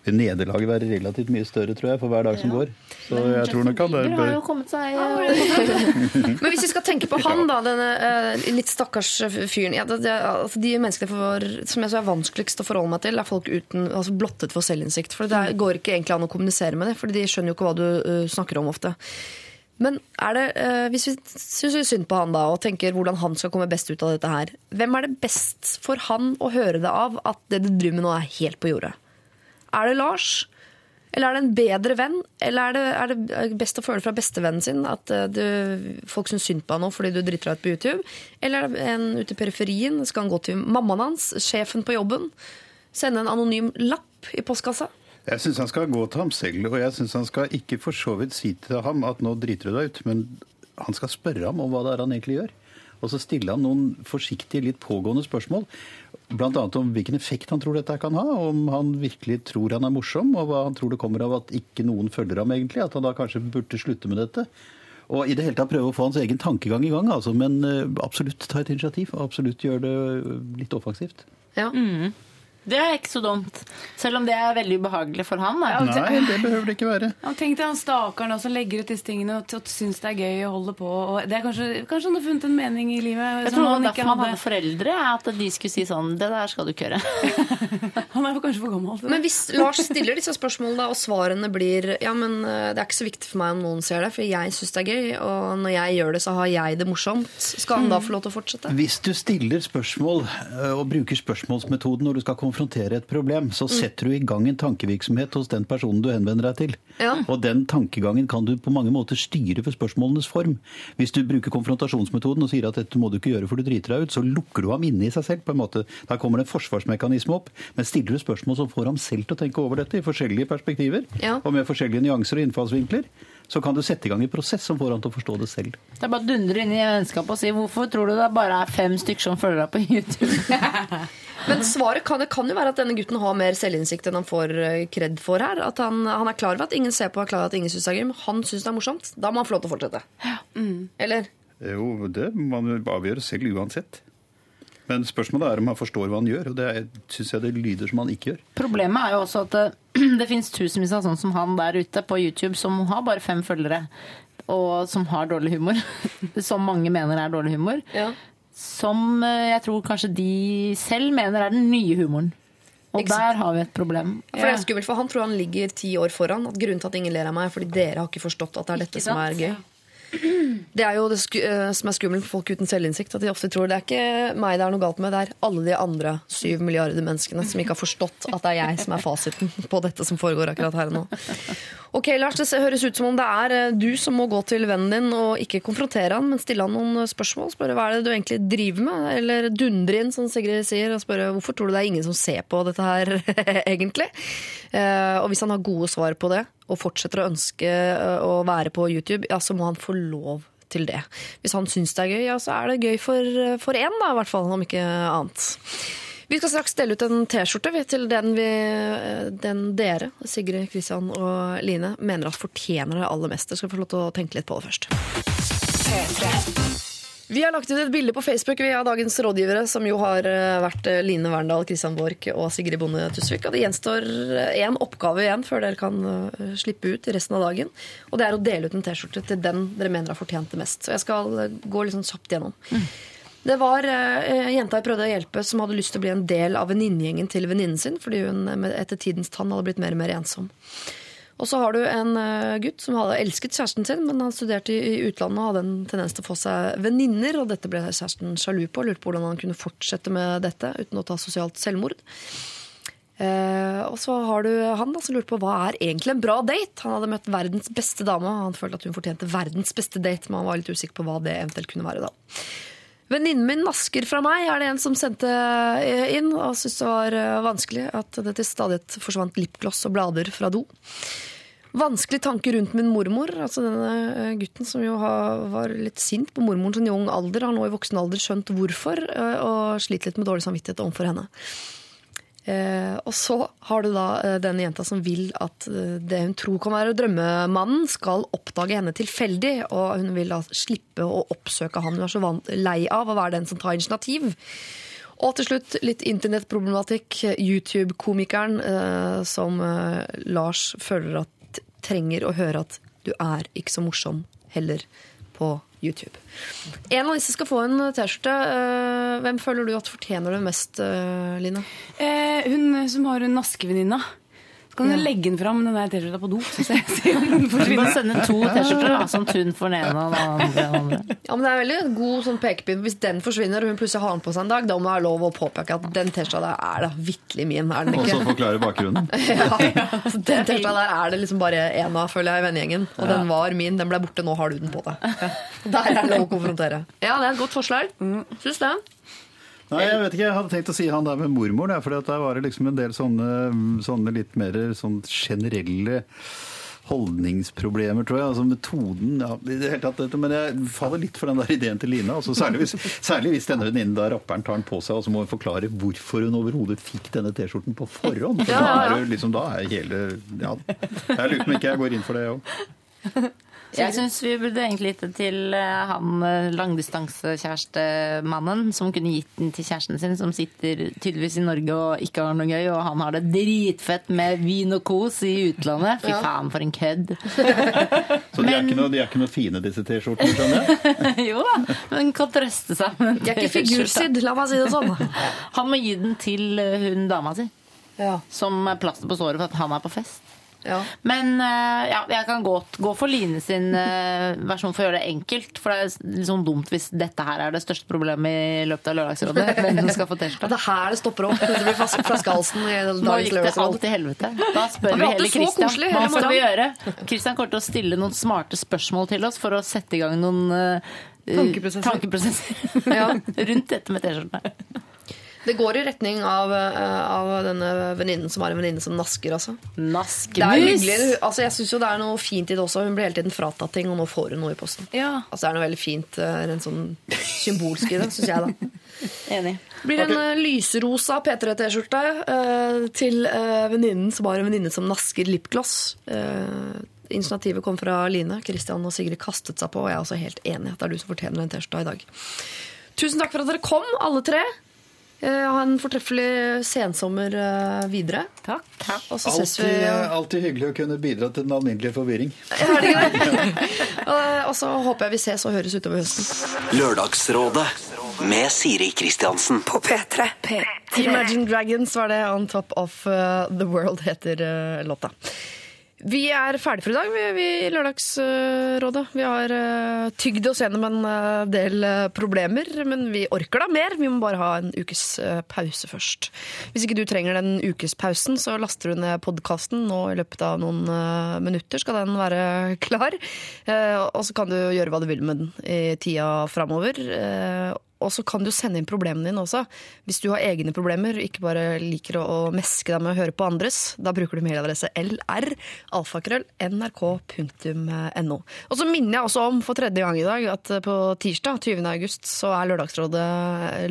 vil nederlaget være relativt mye større, tror jeg, for hver dag som går. Så jeg tror nok han det. Bør... har jo seg eh, Men hvis vi skal tenke på han, da, denne eh, litt stakkars fyren ja, det, det, altså, De menneskene for, som jeg så er vanskeligst å forholde meg til, er folk uten, altså blottet for selvinnsikt. For det går ikke egentlig an å kommunisere med dem, for de skjønner jo ikke hva du uh, snakker om ofte. Men er det, eh, hvis vi syns synd på han da, og tenker hvordan han skal komme best ut av dette her, hvem er det best for han å høre det av at det du driver med nå er helt på jordet? Er det Lars? Eller er det en bedre venn? Eller er det, er det best å føle fra bestevennen sin at eh, du, folk syns synd på han nå fordi du driter deg ut på YouTube? Eller er det en ute i periferien? Skal han gå til mammaen hans, sjefen på jobben? Sende en anonym lapp i postkassa? Jeg syns han skal gå til ham selv, og jeg syns han skal ikke for så vidt si til ham at nå driter du deg ut, men han skal spørre ham om hva det er han egentlig gjør. Og så stille ham noen forsiktige, litt pågående spørsmål. Bl.a. om hvilken effekt han tror dette kan ha, om han virkelig tror han er morsom, og hva han tror det kommer av at ikke noen følger ham egentlig. At han da kanskje burde slutte med dette. Og i det hele tatt prøve å få hans egen tankegang i gang, altså. Men eh, absolutt ta et initiativ. og Absolutt gjøre det litt offensivt. Ja. Det er ikke så dumt. Selv om det er veldig ubehagelig for han. Da. Nei, det behøver det ikke være. Ja, Tenk deg han stakkaren som legger ut disse tingene og, og syns det er gøy å holde på. Og det er kanskje, kanskje han har funnet en mening i livet Jeg tror det han derfor han hadde. hadde foreldre, at de skulle si sånn Det der skal du ikke gjøre. Han er kanskje for gammel til det. Men hvis Lars stiller disse spørsmålene, og svarene blir Ja, men eh, det er ikke så viktig for meg om noen ser det, for jeg syns det er gøy, og når jeg gjør det, så har jeg det morsomt. Skal han da få lov til å fortsette? Hvis du stiller spørsmål eh, og bruker spørsmålsmetoden når du skal konfrontere et problem, så setter du i gang en tankevirksomhet hos den personen du henvender deg til. Ja. Og den tankegangen kan du på mange måter styre for spørsmålenes form. Hvis du bruker konfrontasjonsmetoden og sier at dette må du ikke gjøre for du driter deg ut, så lukker du ham inne i seg selv på en måte. Da kommer det en forsvarsmekanisme opp. Men stiller du spørsmål som får ham selv til å tenke over dette i forskjellige perspektiver, Ja. og med forskjellige nyanser og innfallsvinkler, så kan du sette i gang en prosess som får han til å forstå det selv. Det er bare å dundre inn i vennskapet og si hvorfor tror du det bare er fem stykker som følger deg på YouTube? Men svaret kan, det kan jo være at denne gutten har mer selvinnsikt enn han får eh, kred for her. At han, han er klar over at ingen ser på, er klar over at ingen syns det er gøy, men han syns det er morsomt. Da må han få lov til å fortsette. Eller? Jo, det må man avgjøre selv uansett. Men spørsmålet er om han forstår hva han gjør, og det syns jeg det lyder som han ikke gjør. Problemet er jo også at det, det finnes tusenvis av sånne som han der ute på YouTube som har bare fem følgere, og som har dårlig humor. Som mange mener er dårlig humor. Ja. Som eh, jeg tror kanskje de selv mener er den nye humoren. Og der har vi et problem. For det er skummelt, for han tror han ligger ti år foran. At grunnen til at ingen ler av meg, er fordi dere har ikke forstått at det er dette Ikke som er gøy. Det er jo det eh, som er skummelt for folk uten selvinnsikt. At de ofte tror det er ikke meg det er noe galt med, det er alle de andre syv milliarder menneskene som ikke har forstått at det er jeg som er fasiten på dette som foregår akkurat her og nå. Ok, Lars, det høres ut som om det er eh, du som må gå til vennen din og ikke konfrontere han, men stille han noen spørsmål. Spørre hva er det du egentlig driver med? Eller dundre inn, som Sigrid sier, og spørre hvorfor tror du det er ingen som ser på dette her, egentlig? Eh, Og hvis han har gode svar på det, og fortsetter å ønske eh, å være på YouTube, ja, så må han få lov til det. Hvis han syns det er gøy, ja, så er det gøy for, for én, da, i hvert fall, om ikke annet. Vi skal straks dele ut en T-skjorte til den, vi, den dere, Sigrid, Kristian og Line, mener at fortjener det aller mest. Dere skal få lov til å tenke litt på det først. Vi har lagt ut et bilde på Facebook vi av dagens rådgivere, som jo har eh, vært eh, Line Verndal, Kristian Borch og Sigrid Bonde Tusvik. Og det gjenstår én oppgave igjen før dere kan eh, slippe ut resten av dagen. Og det er å dele ut en T-skjorte til den dere mener har fortjent det mest. Så jeg skal eh, gå litt sånn kjapt gjennom. Det var eh, jenta jeg prøvde å hjelpe, som hadde lyst til å bli en del av venninnegjengen til venninnen sin, fordi hun eh, etter tidens tann hadde blitt mer og mer ensom. Og så har du en eh, gutt som hadde elsket kjæresten sin, men han studerte i utlandet og hadde en tendens til å få seg venninner, og dette ble kjæresten sjalu på, lurte på hvordan han kunne fortsette med dette uten å ta sosialt selvmord. Eh, og så har du han da, som lurte på hva er egentlig en bra date. Han hadde møtt verdens beste dame, og han følte at hun fortjente verdens beste date, men han var litt usikker på hva det eventuelt kunne være da. Venninnen min nasker fra meg, er det en som sendte eh, inn, og syntes det var eh, vanskelig at det til stadighet forsvant lipgloss og blader fra do. Vanskelig tanke rundt min mormor. altså Denne eh, gutten som jo var litt sint på mormoren sin i ung alder, har nå i voksen alder skjønt hvorfor, og sliter litt med dårlig samvittighet overfor henne. Eh, og så har du da eh, denne jenta som vil at eh, det hun tror kan være drømmemannen, skal oppdage henne tilfeldig, og hun vil da slippe å oppsøke han hun er så lei av å være den som tar initiativ. Og til slutt litt internettproblematikk. YouTube-komikeren som Lars føler at trenger å høre at du er ikke så morsom heller på YouTube. En av disse skal få en T-skjorte. Eh, hvem føler du at fortjener det mest, Lina? Line? Eh, hun som har en naskevenninna. Så kan du legge den fram, den der T-skjorta på do. Så ser jeg om den Du Bare forsvinner. sende to T-skjorter, da, som Tun får den ene og den andre. Ja, men det er veldig god sånn pekepinn. Hvis den forsvinner, og hun plutselig har den på seg en dag, da må det være lov å påpeke at den T-skjorta der er da vitterlig min. Er den Og så forklare bakgrunnen. Ja, Så den T-skjorta der er det liksom bare én av, føler jeg, i vennegjengen. Og den var min, den ble borte, nå har du den på deg. Der er det lov å konfrontere. Ja, det er et godt forslag. Syns det. Nei, jeg vet ikke, jeg hadde tenkt å si han der med mormor, for der var det liksom en del sånne, sånne litt mer sånn generelle holdningsproblemer, tror jeg. Altså metoden ja, i det hele tatt, dette, Men jeg faller litt for den der ideen til Line. Altså, særlig, hvis, særlig hvis denne venninnen da rapperen tar den på seg, og så må hun forklare hvorfor hun overhodet fikk denne T-skjorten på forhånd. For. Da er det liksom, da er hele ja, Jeg lurer på om ikke jeg går inn for det òg. Jeg syns vi burde egentlig gitt det til eh, han eh, langdistansekjærestemannen som kunne gitt den til kjæresten sin, som sitter tydeligvis i Norge og ikke har noe gøy, og han har det dritfett med vin og kos i utlandet. Fy faen, for en kødd. Så de er, ikke noe, de er ikke noe fine, disse T-skjortene, skjønner jeg? jo da, men kan trøste seg med De er ikke figursydd, la meg si det sånn. Han må gi den til eh, hun dama si, Ja. som er plaster på såret for at han er på fest. Ja. Men eh, ja, jeg kan godt gå for Line sin eh, versjon for å gjøre det enkelt. For det er litt sånn dumt hvis dette her er det største problemet i løpet av Lørdagsrådet. Hvem skal få Det T-skjorte. er her det stopper opp. Det blir flaskehalsen i Nå gikk det alt til helvete. Da spør vi hele Christian. Hva skal vi gjøre? Christian kommer til å stille noen smarte spørsmål til oss for å sette i gang noen uh, Tankeprosesser. tankeprosesser Ja. rundt dette med T-skjortene. Det går i retning av, eh, av denne venninnen som har en venninne som nasker, altså. Naskemus! Altså, jeg syns jo det er noe fint i det også. Hun blir hele tiden fratatt ting, og nå får hun noe i posten. Ja. Altså, det er noe veldig fint, eh, rent sånn symbolsk i det, syns jeg, da. Enig. Blir en eh, lyserosa P3T-skjorte uh, til uh, venninnen som har en venninne som nasker lipgloss. Uh, initiativet kom fra Line. Kristian og Sigrid kastet seg på, og jeg er også helt enig at det er du som fortjener den T-skjorta i dag. Tusen takk for at dere kom, alle tre. Eh, ha en fortreffelig sensommer eh, videre. Takk. Og så ses vi Alltid, alltid hyggelig å kunne bidra til den alminnelige forvirring. Det ikke det? Eh, Og så håper jeg vi ses og høres utover høsten. Lørdagsrådet med Siri Kristiansen. På P3. P3. Imagine Dragons var det On Top of The World heter låta. Vi er ferdige for i dag, vi, i Lørdagsrådet. Vi har uh, tygd oss gjennom en uh, del uh, problemer, men vi orker da mer. Vi må bare ha en ukes pause først. Hvis ikke du trenger den ukespausen, så laster du ned podkasten nå i løpet av noen minutter. Skal den være klar. Og så kan du gjøre hva du vil med den i tida framover. Og så kan du sende inn problemene dine også. Hvis du har egne problemer, ikke bare liker å, meske deg med å høre på andres, da bruker du mailadresse lr-nrk.no. Og så minner jeg også om for tredje gang i dag at på tirsdag 20. august så er Lørdagsrådet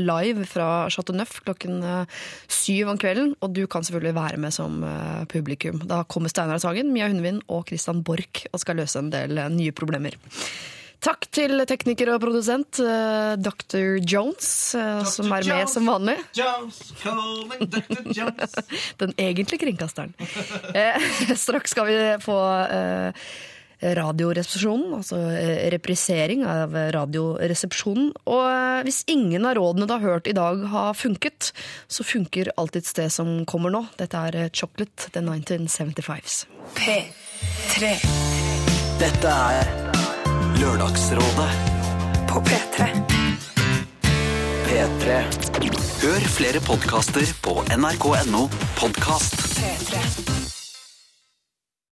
live fra Chateau Neuf klokken eh, syv om kvelden, og du kan selvfølgelig være med som eh, publikum. Da kommer Steinar Sagen, Mia Hundvin og Christian Borch og skal løse en del eh, nye problemer. Takk til tekniker og produsent uh, Dr. Jones, eh, som er med som vanlig. Den egentlige kringkasteren. uh, straks skal vi få eh, Radioresepsjonen, altså eh, reprisering av Radioresepsjonen. Og eh, hvis ingen av rådene du har hørt i dag har funket, så funker alltid det som kommer nå. Dette er eh, Chocolate, The 1975s. P3 Dette er Lørdagsrådet på P3. P3. Hør flere podkaster på nrk.no podkast. P3.